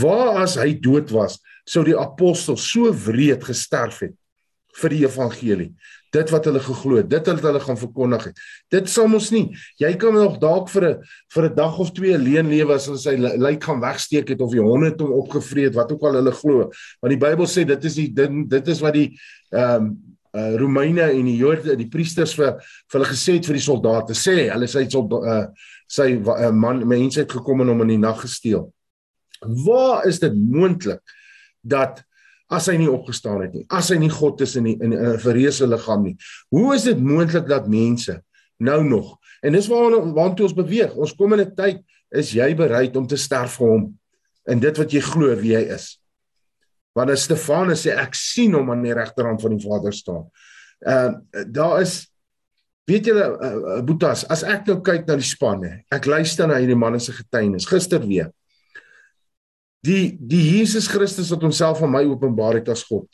Speaker 2: Waar as hy dood was, sou die apostels so wreed gesterf het vir die evangelie. Dit wat hulle geglo het, dit wat hulle gaan verkondig het. Dit sal ons nie. Jy kan nog dalk vir 'n vir 'n dag of twee alleen lewe as hulle sy lyk gaan wegsteek het of die honde het hom opgevreet, wat ook al hulle glo. Want die Bybel sê dit is die dit, dit is wat die ehm um, uh, Romeine en die Jode, die priesters vir vir hulle gesê het vir die soldate sê, hulle sê dit uh, sy uh, man mense het gekom en hom in die nag gesteel. Waar is dit moontlik dat as hy nie opgestaan het nie, as hy nie God is in die, in 'n verreëse liggaam nie. Hoe is dit moontlik dat mense nou nog en dis waar waartoe ons beweeg. Ons kom in 'n tyd is jy bereid om te sterf vir hom in dit wat jy glo wie hy is. Want Stefanus sê ek sien hom aan die regterhand van die Vader staan. Ehm uh, daar is Weet julle uh, Boetas, as ek nou kyk na die spanne, ek luister na hierdie manne se getuienis gister weer. Die die Jesus Christus wat homself aan my openbaar het as God,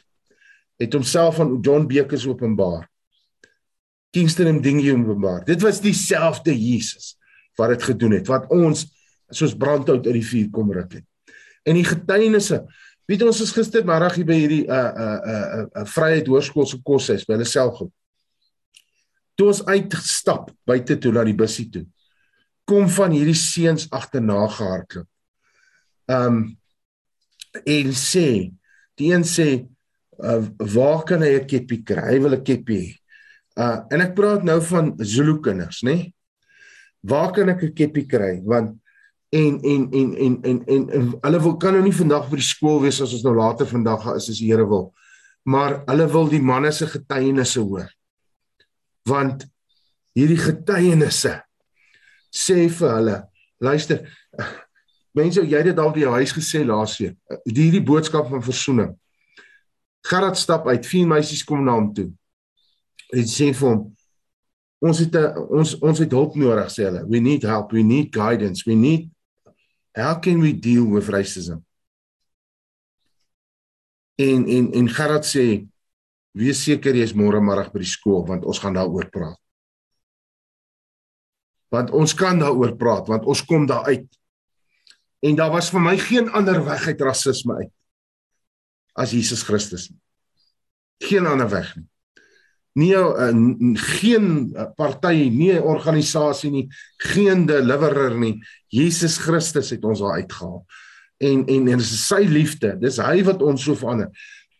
Speaker 2: het homself aan John Bekes openbaar. Kingston en dinge openbaar. Dit was dieselfde Jesus wat dit gedoen het, wat ons soos brandhout uit die vuur kom ruk het. En die getuienisse, weet ons is gistermiddag hier by hierdie uh uh uh, uh, Vryheid Hoërskool se koshuis by hulle self toe ons uitstap buite toe na die busie toe kom van hierdie seuns agterna gehardloop. Um en sê die een sê uh, waar kan hy 'n keppie kry? Hy wil 'n keppie. Uh en ek praat nou van Zulu kinders, nê? Waar kan ek 'n keppie kry? Want en en en en en en, en hulle wil kan nou nie vandag by die skool wees as ons nou later vandag is as die Here wil. Maar hulle wil die manne se getuienisse hoor want hierdie getuienisse sê vir hulle luister mense jy het dit dalk by jou huis gesê laas week hierdie boodskap van verzoening. Gerard stap uit vier meisies kom na hom toe. En sê vir hom ons het a, ons ons het hulp nodig sê hulle. We need help we need guidance we need how can we deal with racism? En en en Gerard sê Wees seker jy is môre middag by die skool want ons gaan daaroor praat. Want ons kan daaroor praat want ons kom daar uit. En daar was vir my geen ander weg uit rasisme uit as Jesus Christus. Geen ander weg nie. Nie uh, geen uh, party, nie organisasie nie, geen deliverer nie. Jesus Christus het ons daar uitgehaal. En en en dis sy liefde. Dis hy wat ons so verander.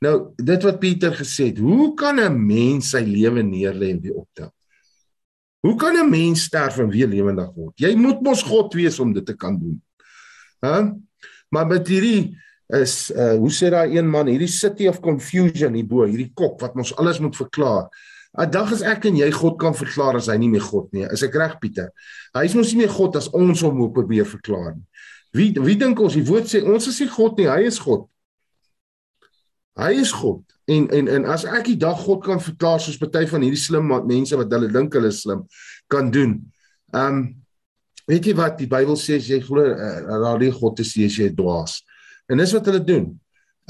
Speaker 2: Nou, dit wat Pieter gesê het, hoe kan 'n mens sy lewe neerlê en weer optel? Hoe kan 'n mens sterf en weer lewendig word? Jy moet mos God wees om dit te kan doen. Hæ? Maar met hierdie is uh hoe sê daai een man, hierdie city of confusion hierbo, hierdie kop wat ons alles moet verklaar. 'n Dag as ek en jy God kan verklaar as hy nie meer God nie. Is ek reg Pieter? Hy is mos nie meer God as ons hom probeer verklaar nie. Wie wie dink ons die woord sê ons is nie God nie, hy is God. Hy is God. En en en as ek die dag God kan verklaar soos party van hierdie slim mense wat hulle dink hulle slim kan doen. Um weet jy wat die Bybel sê as jy glo uh, dat die God is, jy is jy dwaas. En dis wat hulle doen.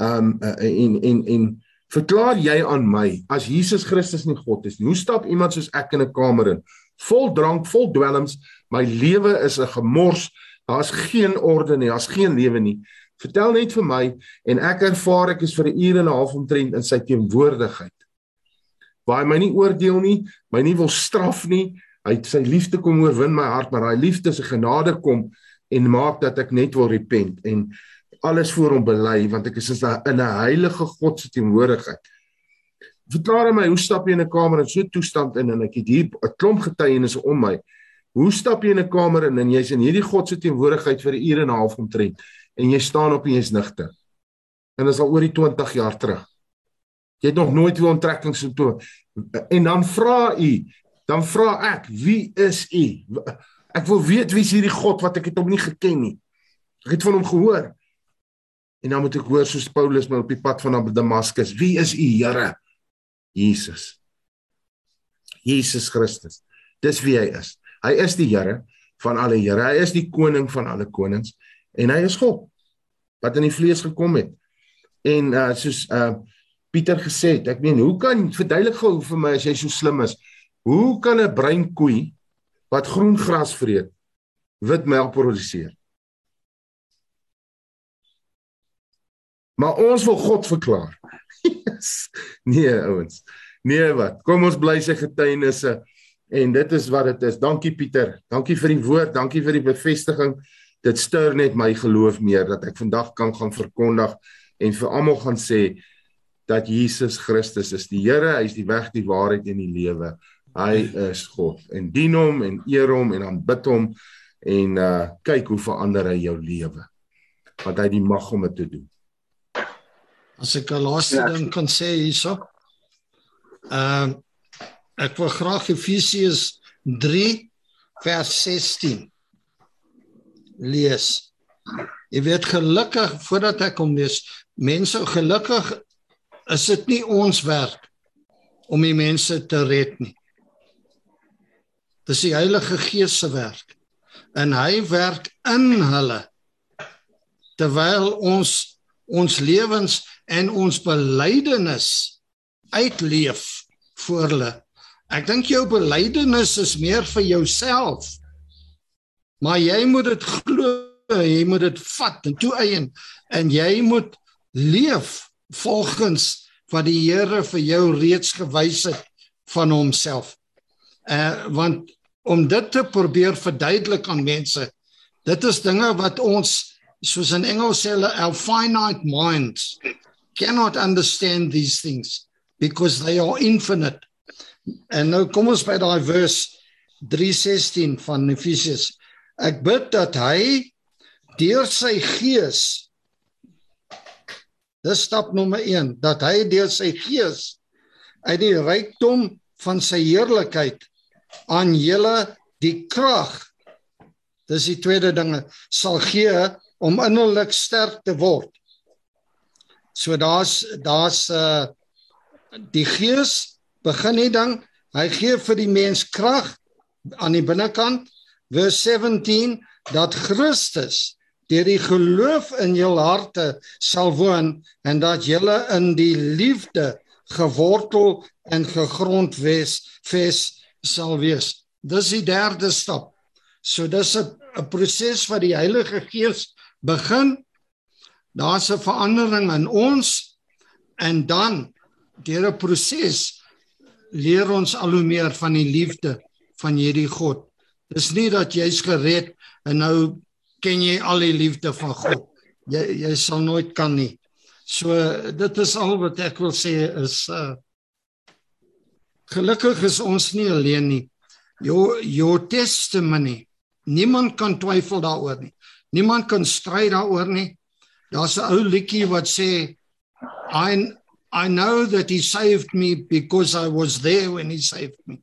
Speaker 2: Um uh, en en en verklaar jy aan my as Jesus Christus nie God is nie. Hoe stap iemand soos ek in 'n kamer in? Vol drank, vol dwelms, my lewe is 'n gemors. Daar's geen orde nie, daar's geen lewe nie. Vertel net vir my en ek ervaar ek is vir 'n uur en 'n half omtrent in sy teenwoordigheid. Waar hy my nie oordeel nie, my nie wil straf nie. Hy sy liefde kom oorwin my hart, maar daai liefde se genade kom en maak dat ek net wil repent en alles voor hom bely want ek is in 'n heilige God se teenwoordigheid. Verklaar my, hoe stap jy in 'n kamer in so 'n toestand in en ek het hier 'n klomp getuienisse om my. Hoe stap jy in 'n kamer in en jy's in hierdie God se teenwoordigheid vir 'n uur en 'n half omtrent en jy staan op en jy's nigter. En dit is al oor die 20 jaar terug. Jy het nog nooit weer onttrekkings gedoen. En dan vra u, dan vra ek, wie is u? Ek wil weet wie is hierdie God wat ek het hom nie geken nie. Ek het van hom gehoor. En dan moet ek hoor soos Paulus maar op die pad van Damaskus, wie is u Here? Jesus. Jesus Christus. Dis wie hy is. Hy is die Here van alle Here. Hy is die koning van alle konings en hy is God wat in die vlees gekom het. En uh soos uh Pieter gesê het, ek meen, hoe kan verduidelik gou vir my as jy so slim is? Hoe kan 'n bruin koei wat groen gras vreet wit melk produseer? Maar ons wil God verklaar. Yes. Nee, ouens. Nee wat? Kom ons bly sy getuienisse en dit is wat dit is. Dankie Pieter. Dankie vir die woord, dankie vir die bevestiging. Dit stuur net my geloof meer dat ek vandag kan gaan verkondig en vir almal gaan sê dat Jesus Christus is die Here, hy is die weg, die waarheid en die lewe. Hy is God. En dien hom en eer hom en aanbid hom en uh kyk hoe verander hy jou lewe. Want hy het die mag om dit te doen.
Speaker 3: As ek 'n laaste ja. ding kan sê hierso. Ehm uh, ek wil graag Efesiërs 3 vers 16 lees. Jy weet gelukkig voordat ek kom lees, mense gelukkig is dit nie ons werk om die mense te red nie. Dis die Heilige Gees se werk. En hy werk in hulle terwyl ons ons lewens en ons belydenis uitleef voor hulle. Ek dink jou belydenis is meer vir jouself. Maar jy moet dit glo, jy moet dit vat en toeëien en jy moet leef volgens wat die Here vir jou reeds gewys het van homself. Uh want om dit te probeer verduidelik aan mense, dit is dinge wat ons soos in Engels sê hulle our finite minds cannot understand these things because they are infinite. En nou kom ons by daai vers 3:16 van Efesiërs. Ek bid dat hy deur sy gees Dis stap nommer 1 dat hy deur sy gees uit die rykdom van sy heerlikheid aan julle die krag dis die tweede dinge sal gee om innerlik sterk te word. So daar's daar's uh die Gees begin nie dan hy gee vir die mens krag aan die binnekant vers 17 dat Christus deur die geloof in jou harte sal woon en dat jy in die liefde gewortel en gegrond wees ves sal wees. Dis die derde stap. So dis 'n proses wat die Heilige Gees begin daar's 'n verandering in ons en dan deur 'n proses leer ons al hoe meer van die liefde van hierdie God. Dis nie dat jy's gered en nou ken jy al die liefde van God. Jy jy sal nooit kan nie. So dit is al wat ek wil sê is uh gelukkig is ons nie alleen nie. Your your testimony. Niemand kan twyfel daaroor nie. Niemand kan stry daaroor nie. Daar's 'n ou liedjie wat sê I I know that he saved me because I was there when he saved me.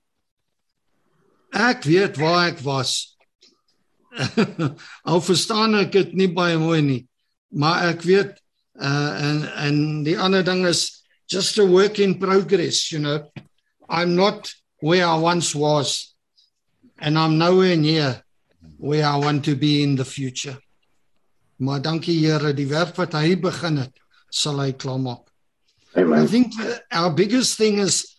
Speaker 3: Ek weet waar ek was. Al verstaan ek dit nie baie mooi nie, maar ek weet uh en en die ander ding is just a work in progress, you know. I'm not where I once was and I'm nowhere near where I want to be in the future. Maar dankie Here, die werk wat hy begin het, sal hy klaarmaak.
Speaker 5: Amen.
Speaker 3: I think our biggest thing is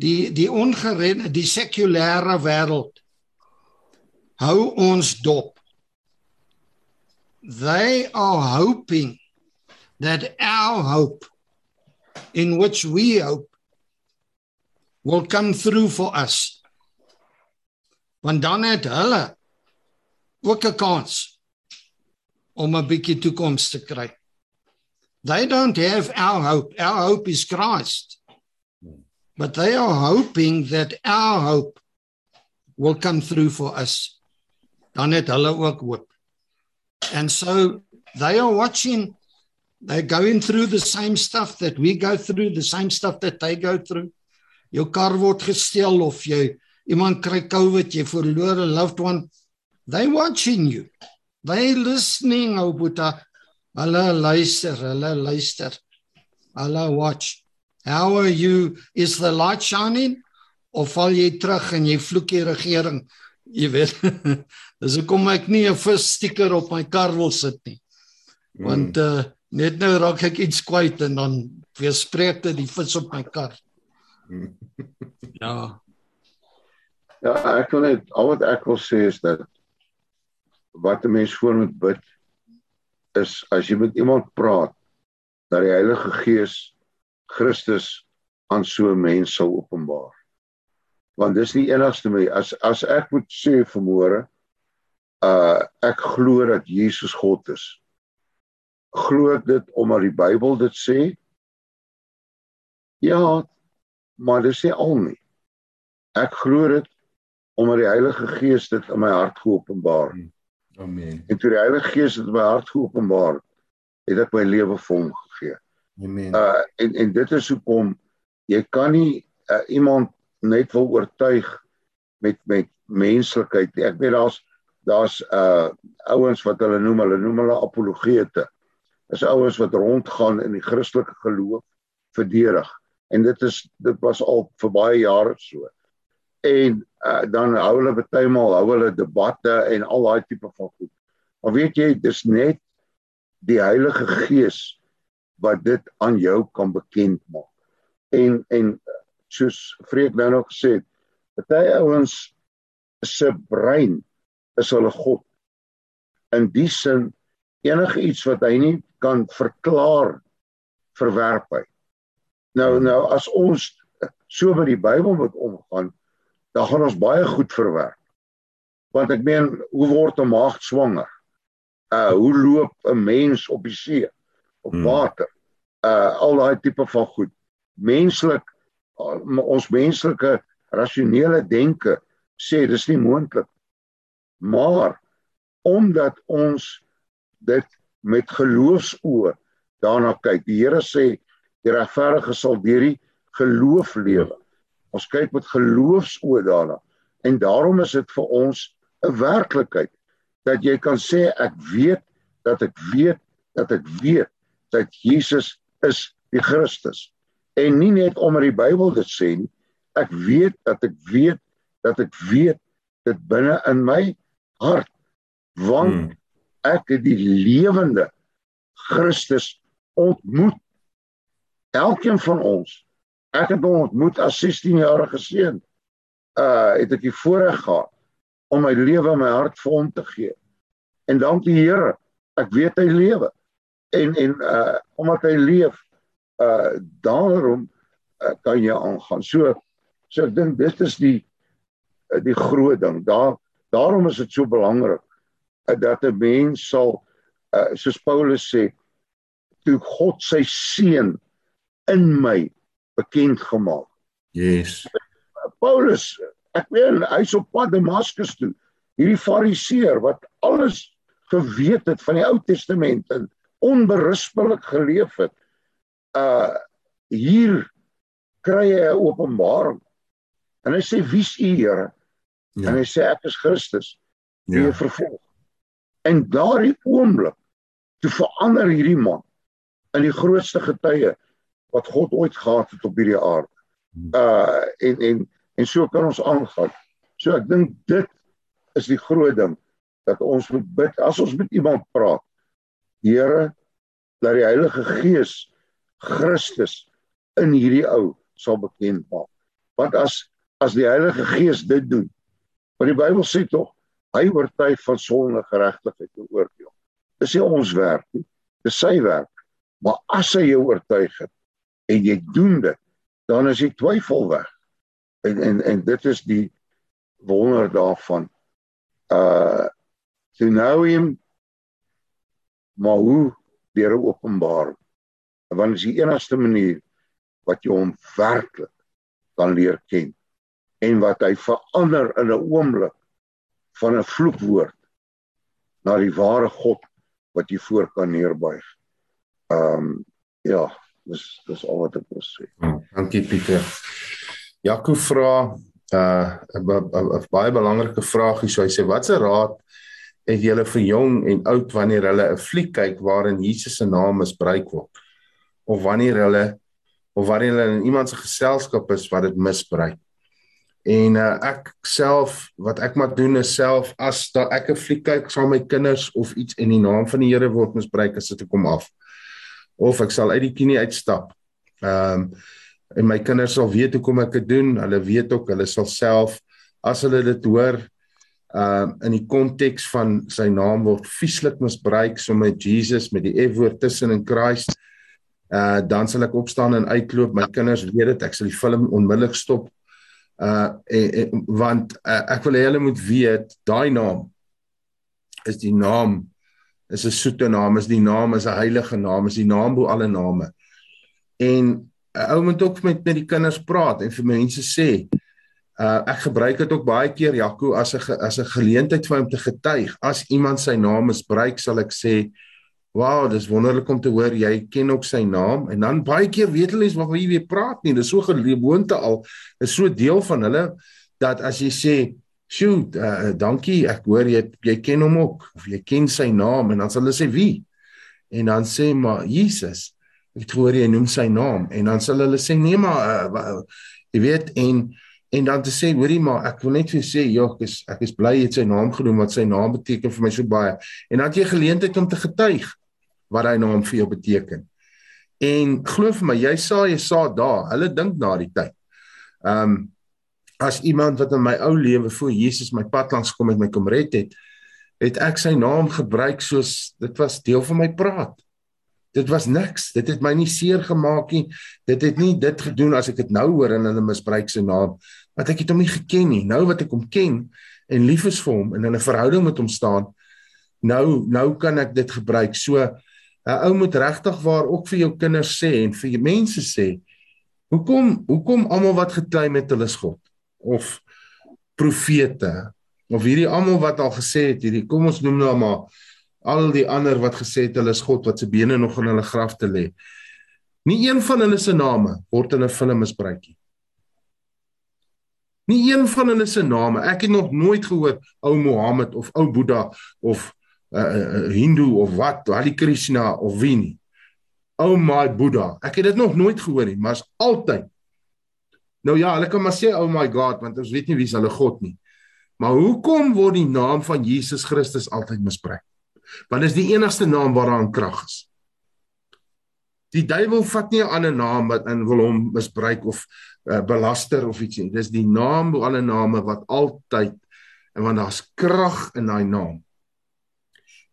Speaker 3: die die ongered die sekulêre wêreld hou ons dop. They are hoping that our hope in which we hope will come through for us. Want dan het hulle ook 'n kans om 'n bietjie toekoms te kry. They don't have our hope. Our hope is Christ. But they are hoping that our hope will come through for us. Dan het hulle ook hoop. And so they are watching they're going through the same stuff that we go through, the same stuff that they go through. Jou kar word gesteel of jy iemand kry COVID, jy verloor 'n loved one. They watching you. They listening, ou Boeta. Hulle luister, hulle luister. Hulle watch. How are you? Is the light shining? Of val jy terug en jy vloek die regering? Jy weet. Dis hoekom ek nie 'n vis stiker op my kar wil sit nie. Want uh net nou raak ek iets kwyt en dan weer spreek dit die vis op my kar. Ja.
Speaker 5: Ja, ek wil net al wat ek wil sê is dat wat 'n mens voor moet bid is as jy met iemand praat dat die Heilige Gees Christus aan so 'n mens sou openbaar. Want dis nie enigste my as as ek moet sê vanmôre uh ek glo dat Jesus God is. Glo ek dit omdat die Bybel dit sê? Ja, maar dis nie al nie. Ek glo dit omdat die Heilige Gees dit in my hart geopenbaar.
Speaker 2: Amen.
Speaker 5: En toe die Heilige Gees dit in my hart geopenbaar, het ek my lewe vir hom gegee.
Speaker 2: Amen.
Speaker 5: Uh en en dit is hoekom jy kan nie uh, iemand net wil oortuig met met menslikheid. Ek weet daar's daar's uh ouens wat hulle noem, hulle noem hulle apologete. Dis ouens wat rondgaan in die Christelike geloof verdedig. En dit is dit was al vir baie jare so. En uh, dan hou hulle baie maal hou hulle debatte en al daai tipe van goed. Maar weet jy, dis net die Heilige Gees wat dit aan jou kan bekend maak. En en soos Vreek nou nog gesê het, baie ouens se brein is hulle God. In die sin enige iets wat hy nie kan verklaar verwerp hy. Nou nou as ons so met die Bybel moet omgaan, dan gaan ons baie goed verwerk. Want ek meen, hoe word 'n maagd swanger? Uh hoe loop 'n mens op die see? Op
Speaker 2: Hmm.
Speaker 5: water? Uh al daai tipe van goed. Menslik uh, ons menslike rasionele denke sê dis nie moontlik. Maar omdat ons dit met geloofsoë daarna kyk. Die Here sê die regverdige sal deur die geloof lewe. Ons kyk met geloofsoë daarna. En daarom is dit vir ons 'n werklikheid dat jy kan sê ek weet dat ek weet dat ek weet dat Jesus is die Christus. En nie net omdat die Bybel dit sê nie. Ek weet dat ek weet dat ek weet dit binne in my hart want
Speaker 2: Hmm.
Speaker 5: ek het die lewende Christus ontmoet. Elkeen van ons. Ek het hom ontmoet as 16-jarige seun. Uh het ek die voorreg gehad om my lewe en my hart vir hom te gee. En dank die Here, ek weet hy lewe. En en uh omdat hy leef, uh daarom uh, kan jy aangaan. So so ek dink dit is die uh, die groot ding. Daar daarom is dit so belangrik uh, dat 'n mens sal uh, soos Paulus sê toe God sy seun in my bekend gemaak.
Speaker 2: Yes.
Speaker 5: Paulus, ek weet hy's op pad Damaskus toe. Hierdie fariseer wat alles geweet het van die Ou Testament en onberispelik geleef het. Uh hier kry hy 'n openbaring. En hy sê wie's u Here?
Speaker 2: Ja.
Speaker 5: En hy sê ek is Christus. Wie
Speaker 2: Ja.
Speaker 5: ja. vervolg. En daardie oomblik toe verander hierdie man in die grootste getuie wat God ooit gehad het op hierdie aarde. Uh en en en so kan ons aangaan. So ek dink dit is die groot ding dat ons moet bid as ons met iemand praat Here dat die Heilige Gees Christus in hierdie ou sal bekend maak. Want as as die Heilige Gees dit doen, want die Bybel sê tog hy oortuig van sonde, geregtigheid en oordeel. Dis nie ons werk nie, dis sy werk. Maar as hy jou oortuig het en jy doen dit, dan is die twyfel weg. En en en dit is die wonder daarvan. Uh to know him maar hoe deur 'n openbaring. Want is die enigste manier wat jy hom werklik kan leer ken en wat hy verander in 'n oomblik van 'n vloekwoord na die ware God wat jy voor kan neerbuig. Ehm um, ja, dis dis al wat ek wil sê.
Speaker 2: Hmm, dankie Pieter. Jaco vra uh 'n baie belangrike vraag hier. So hy sê watse raad het julle vir jong en oud wanneer hulle 'n fliek kyk waarin Jesus se naam misbruik word of wanneer hulle of wanneer hulle in iemand se geselskap is wat dit misbruik. En uh, ek self wat ek maar doen is self as da ek 'n fliek kyk saam met my kinders of iets en die naam van die Here word misbruik as dit kom af. Of ek sal uit die kinie uitstap. Ehm um, en my kinders sal weet hoe kom ek dit doen. Hulle weet ook hulle sal self as hulle dit hoor uh in die konteks van sy naam word vieslik misbruik so met Jesus met die F-woord tussen in Christ. Uh dan sal ek opstaan en uitloop. My kinders weet dit. Ek sal die film onmiddellik stop. Uh en, en, want uh, ek wil hulle moet weet daai naam is die naam is 'n soete naam, is die naam is 'n heilige naam, is die naam bo alle name. En 'n uh, ou moet ook met met die kinders praat en vir mense sê Uh ek gebruik dit ook baie keer Jaco as 'n as 'n geleentheid vir hom te getuig. As iemand sy naam misbruik, sal ek sê, "Wow, dis wonderlik om te hoor jy ken ook sy naam." En dan baie keer weet hulle nie wat jy weer praat nie. Dis so gewoonte al. Is so deel van hulle dat as jy sê, "Sjoe, uh, dankie, ek hoor jy jy ken hom ook of jy ken sy naam" en dan sal hulle sê, "Wie?" En dan sê maar Jesus. Ek hoor jy noem sy naam en dan sal hulle sê, "Nee, maar uh, jy weet en en dan te sê hoorie maar ek wil net vir sê ja ek is ek is bly jy het sy naam genoem wat sy naam beteken vir my so baie. En dan het jy geleentheid om te getuig wat hy naam vir jou beteken. En glo vir my jy sa jy sa daar hulle dink na die tyd. Ehm um, as iemand wat in my ou lewe voor Jesus my pad langs kom met my kom red het het ek sy naam gebruik soos dit was deel van my praat Dit was niks. Dit het my nie seer gemaak nie. Dit het nie dit gedoen as ek dit nou hoor en hulle misbruik sy naam wat ek het hom nie geken nie. Nou wat ek hom ken en lief is vir hom en in 'n verhouding met hom staan, nou nou kan ek dit gebruik. So 'n ou moet regtig waar ook vir jou kinders sê en vir mense sê, hoekom hoekom almal wat getuig met hulle is God of profete of hierdie almal wat al gesê het hierdie kom ons noem nou maar al die ander wat gesê het hulle is God wat se bene nog in hulle graf te lê. Nie een van hulle se name word in 'n film misbruik nie. Nie een van hulle se name. Ek het nog nooit gehoor ou Mohammed of ou Boeddha of 'n uh, uh, Hindu of wat, Hare Krishna of wie nie. Ou my Boeddha. Ek het dit nog nooit gehoor nie, maar is altyd. Nou ja, hulle kan maar sê oh my God, want ons weet nie wie is hulle God nie. Maar hoekom word die naam van Jesus Christus altyd misbruik? Want dis die enigste naam waaraan krag is. Die duiwel vat nie 'n ander naam wat in wil hom misbruik of uh, belaster of iets nie. Dis die naam bo alle name wat altyd en want daar's krag in daai naam.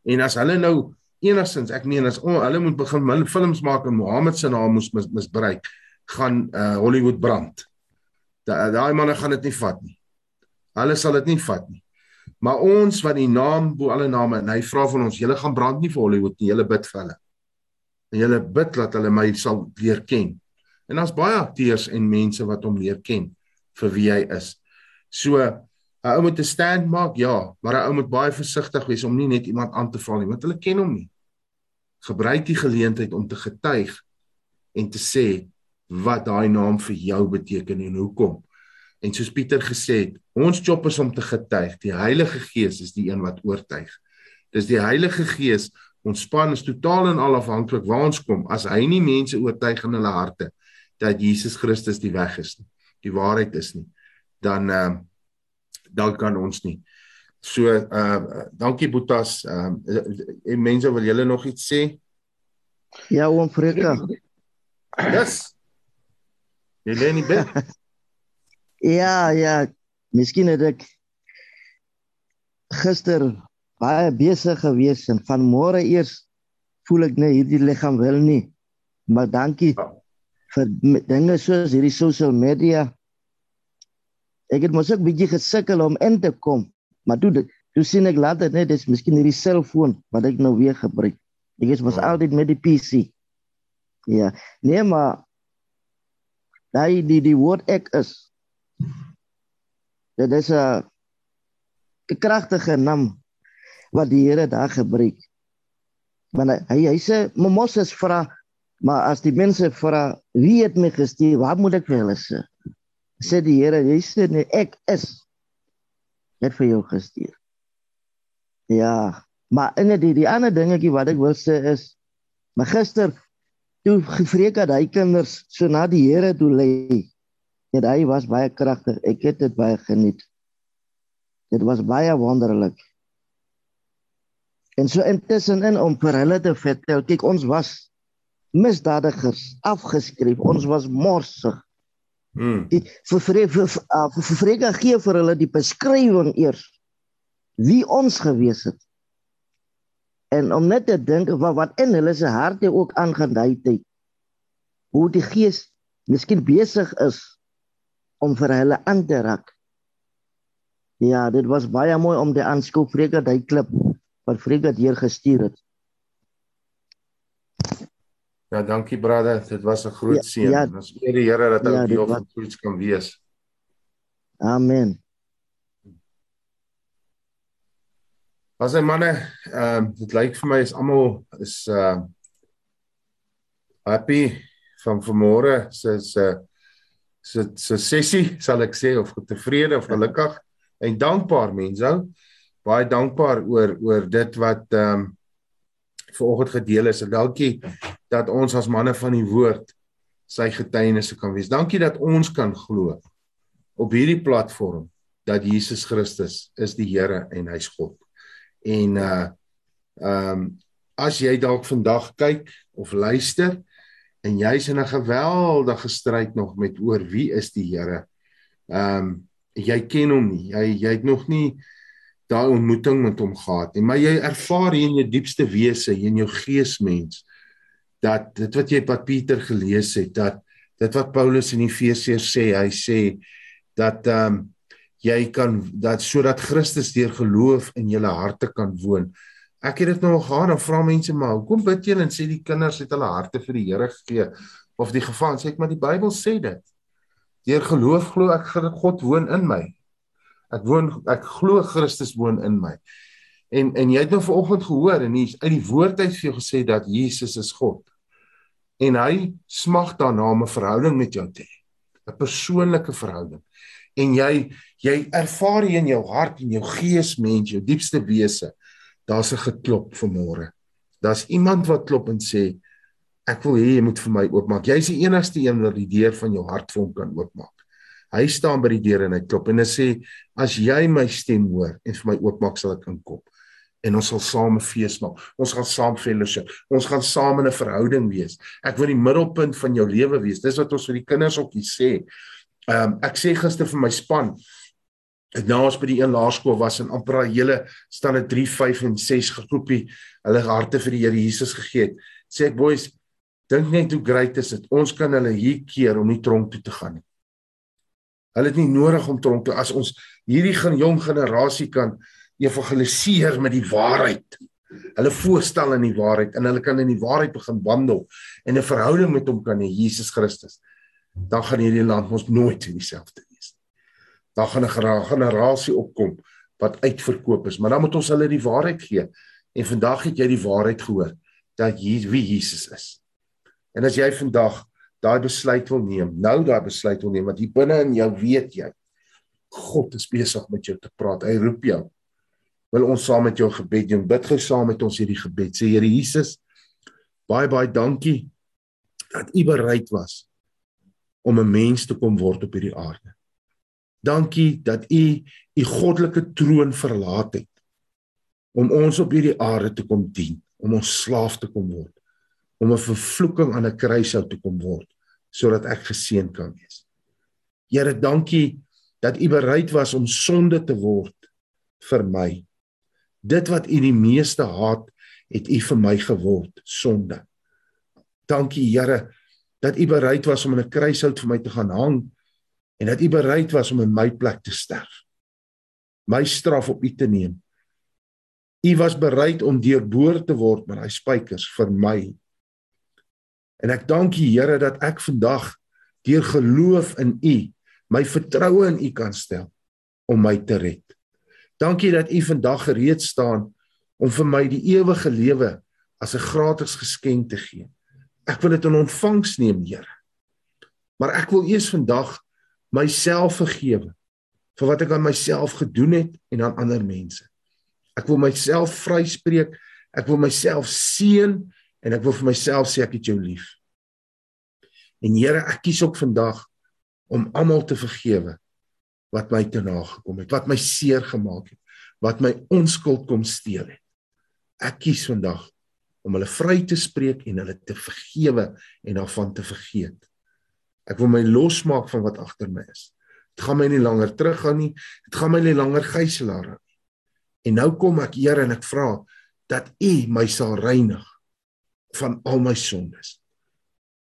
Speaker 2: En as hulle nou enigstens ek meen as oh, hulle moet begin films maak en Mohammed se naam moes mis, misbruik, gaan uh, Hollywood brand. Daai da manne gaan dit nie vat nie. Hulle sal dit nie vat nie. Maar ons wat die naam bo alle name en hy vra van ons, julle gaan brand nie vir Hollywood nie, julle bid vir hulle. En julle bid dat hulle my sal leer ken. En daar's baie akteurs en mense wat hom leer ken vir wie hy is. So 'n ou moet 'n stand maak, ja, maar 'n ou moet baie versigtig wees om nie net iemand aan te val nie, want hulle ken hom nie. Gebruik die geleentheid om te getuig en te sê wat daai naam vir jou beteken en hoekom. En soos Pieter gesê het, ons job is om te getuig. Die Heilige Gees is die een wat oortuig. Dis die Heilige Gees, ons span is totaal en al afhanklik waar ons kom. As hy nie mense oortuig in hulle harte dat Jesus Christus die weg is nie, die waarheid is nie, dan ehm uh, dan kan ons nie So uh dankie Boetas. Ehm uh, mense wil julle nog iets sê?
Speaker 6: Ja, oom Freka.
Speaker 2: Yes. Jy lê nie bed.
Speaker 6: ja, ja. Miskien het ek gister baie besig gewees en van môre eers voel ek net hierdie liggaam wel nie. Maar dankie ja. vir dinge soos hierdie social media. Ek het mos ook bietjie gesukkel om in te kom. Maar toe toe sien ek later net dis miskien hierdie selfoon wat ek nou weer gebruik. Ek is mos ja. altyd met die PC. Ja. Nee maar daai die die woord ek is. Dit is 'n 'n kragtige naam wat die Here daar gebruik. Want hy hy sê Moses vra maar as die mense vra wie het my gestuur, wat moet ek vir hulle sê? Sê die Here, hy sê nee, ek is net vir jou gestuur. Ja, maar in die die ander dingetjie wat ek wil sê is maar gister toe gevreek dat hy kinders so na die Here toe lê. Net hy was baie kragtig. Ek het dit baie geniet. Dit was baie wonderlik. En so intussen in om vir hulle te vertel, kyk ons was misdadigers, afgeskryf, ons was morsig. Hmm. Die vir vir vir vir gee vir hulle die beskrywing eers wie ons gewees het. En om net te dink wat wat in hulle se harte ook aangedui het. Hoe die gees miskien besig is om vir hulle aan te raak. Ja, dit was baie mooi om die aanskoop vrega daai klip wat Frederik hier gestuur het.
Speaker 2: Ja, dankie brother. Dit was 'n groot ja, seën. Ja, ons eer die Here dat hy ja, deel van iets kan wees.
Speaker 6: Amen.
Speaker 2: As hy manne, ehm uh, dit lyk vir my is almal is uh happy van vanmôre se se se se sessie, sal ek sê of tevrede of gelukkig en dankbaar mense baie dankbaar oor oor dit wat ehm um, vanoggend gedeel is en dankie dat ons as manne van die woord sy getuienisse kan wees. Dankie dat ons kan glo op hierdie platform dat Jesus Christus is die Here en hy's God. En uh ehm um, as jy dalk vandag kyk of luister en jy's in 'n geweldige stryd nog met oor wie is die Here? Ehm um, jy ken hom nie. Jy jy het nog nie daai ontmoeting met hom gehad nie, maar jy ervaar hier in jou diepste wese, in jou geesmens dat dit wat jy wat Pieter gelees het, dat dit wat Paulus in Efesiërs sê, hy sê dat ehm um, jy kan dat sodat Christus deur geloof in julle harte kan woon. Ek het dit nou gaan en vra mense maar hoekom bid julle en sê die kinders het hulle harte vir die Here gegee of die gevang sê ek maar die Bybel sê dit. Deur geloof glo ek God woon in my. Ek woon ek glo Christus woon in my. En en jy het nou vanoggend gehoor en hier uit die woord uit vir jou gesê dat Jesus is God. En hy smag daarna om 'n verhouding met jou te hê. 'n Persoonlike verhouding. En jy jy ervaar hier in jou hart en jou gees mens, jou diepste wese, daar's 'n geklop vanmôre. Daar's iemand wat klop en sê ek wil hê jy moet vir my oopmaak. Jy's die enigste een wat die deur van jou hart vir hom kan oopmaak. Hy staan by die deur en hy klop en hy sê as jy my stem hoor en vir my oopmaak sal ek inkom en ons sal saam 'n fees maak. Ons gaan saam fellowship. Ons gaan saam in 'n verhouding wees. Ek wil die middelpunt van jou lewe wees. Dis wat ons vir die kinders ook hier sê. Ehm um, ek sê gister vir my span nou as by die een laerskool was en amper al hele stande 3, 5 en 6 gegroepie hulle harte vir die Here Jesus gegee het. Sê ek boys, dink net hoe great is dit. Ons kan hulle hier keer om nie tronk toe te gaan nie. Hulle het nie nodig om tronk toe as ons hierdie jong generasie kan evangeliseer met die waarheid. Hulle voorstel in die waarheid en hulle kan in die waarheid begin wandel en 'n verhouding met hom kan hê Jesus Christus. Dan gaan hierdie land mos nooit dieselfde Dan gaan 'n generasie opkom wat uitverkoop is, maar dan moet ons hulle die waarheid gee. En vandag het jy die waarheid gehoor dat hier wie Jesus is. En as jy vandag daai besluit wil neem, nou daai besluit wil neem want hier binne in jou weet jy God is besig met jou te praat. Hy roep jou. Wil ons saam met jou gebed doen? Bid gou saam met ons hierdie gebed. Sê Here Jesus, baie baie dankie dat U bereid was om 'n mens te kom word op hierdie aarde. Dankie dat U U goddelike troon verlaat het om ons op hierdie aarde te kom dien, om ons slaaf te kom word, om 'n vervloeking aan 'n kruishout te kom word sodat ek geseën kan wees. Here, dankie dat U bereid was om sonde te word vir my. Dit wat U die meeste haat, het U vir my geword, sonde. Dankie Here dat U bereid was om in 'n kruishout vir my te gaan hang en dat U bereid was om in my plek te sterf. My straf op U te neem. U was bereid om deurboor te word met daai spykers vir my. En ek dank U Here dat ek vandag deur geloof in U my vertroue in U kan stel om my te red. Dankie dat U vandag gereed staan om vir my die ewige lewe as 'n gratis geskenk te gee. Ek wil dit in ontvangs neem, Here. Maar ek wil eers vandag myself vergewe vir wat ek aan myself gedoen het en aan ander mense. Ek wil myself vryspreek. Ek wil myself seën en ek wil vir myself sê ek het jou lief. En Here, ek kies ook vandag om almal te vergewe wat my te nagekom het, wat my seer gemaak het, wat my onskuld kom steel het. Ek kies vandag om hulle vry te spreek en hulle te vergewe en daarvan te vergeet. Ek wil my losmaak van wat agter my is. Dit gaan my nie langer teruggaan nie. Dit gaan my nie langer gijslaar nie. En nou kom ek Here en ek vra dat U my sal reinig van al my sondes.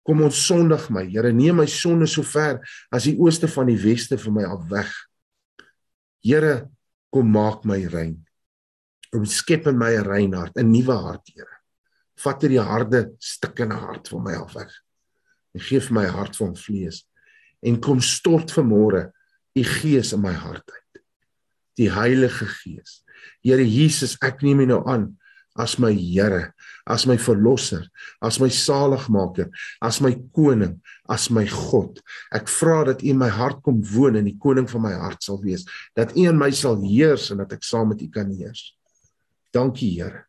Speaker 2: Kom ons sondig my. Here, neem my sonde so ver as die ooste van die weste vir my af weg. Here, kom maak my rein. Kom skep in my 'n rein hart, 'n nuwe hart, Here. Vat hierdie harde stikkende hart van my af weg. En gee vir my hart van vlees. En kom stort vanmôre u gees in my hart uit. Die Heilige Gees. Here Jesus, ek neem U nou aan as my Here, as my verlosser, as my saligmaker, as my koning, as my God. Ek vra dat U in my hart kom woon en die koning van my hart sal wees, dat U in my sal heers en dat ek saam met U kan heers. Dankie Here.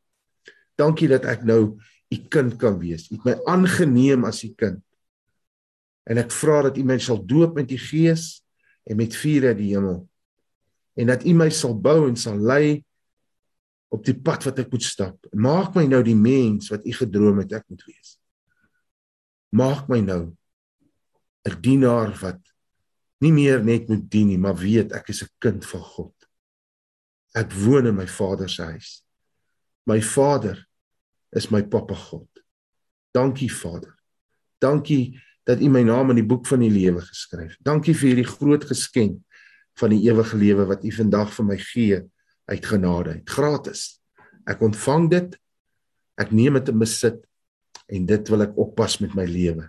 Speaker 2: Dankie dat ek nou U kind kan wees. U het my aangeneem as U kind. En ek vra dat U my sal doop met die Gees en met vuur uit die hemel. En dat U my sal bou en sal lei op die pad wat ek moet stap. Maak my nou die mens wat U gedroom het ek moet wees. Maak my nou 'n dienaar wat nie meer net moet dien nie, maar weet ek is 'n kind van God. Ek woon in my Vader se huis. My Vader is my Pappa God. Dankie Vader. Dankie dat U my naam in die boek van die lewe geskryf. Dankie vir hierdie groot geskenk van die ewige lewe wat U vandag vir my gee uit genade, uit gratis. Ek ontvang dit. Ek neem dit in besit en dit wil ek oppas met my lewe.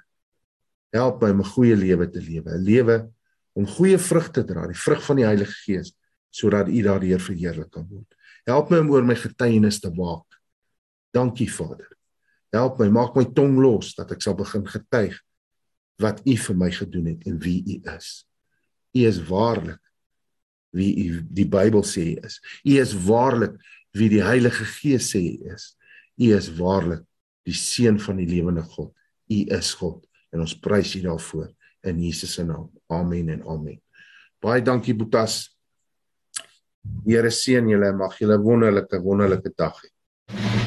Speaker 2: Help my om 'n goeie lewe te lewe, 'n lewe om goeie vrugte te dra, die vrug van die Heilige Gees, sodat U daardeur verheerlik kan word. Help my om oor my getuienis te waak. Dankie Vader. Help my, maak my tong los dat ek sal begin getuig wat U vir my gedoen het en wie U is. U is waarlik wie U die Bybel sê U is. U is waarlik wie die Heilige Gees sê U is. U is waarlik die seun van die lewende God. U is God en ons prys U daarvoor in Jesus se naam. Amen en amen. Baie dankie Boetas. Here seën julle en mag julle wonderlike wonderlike dag hê.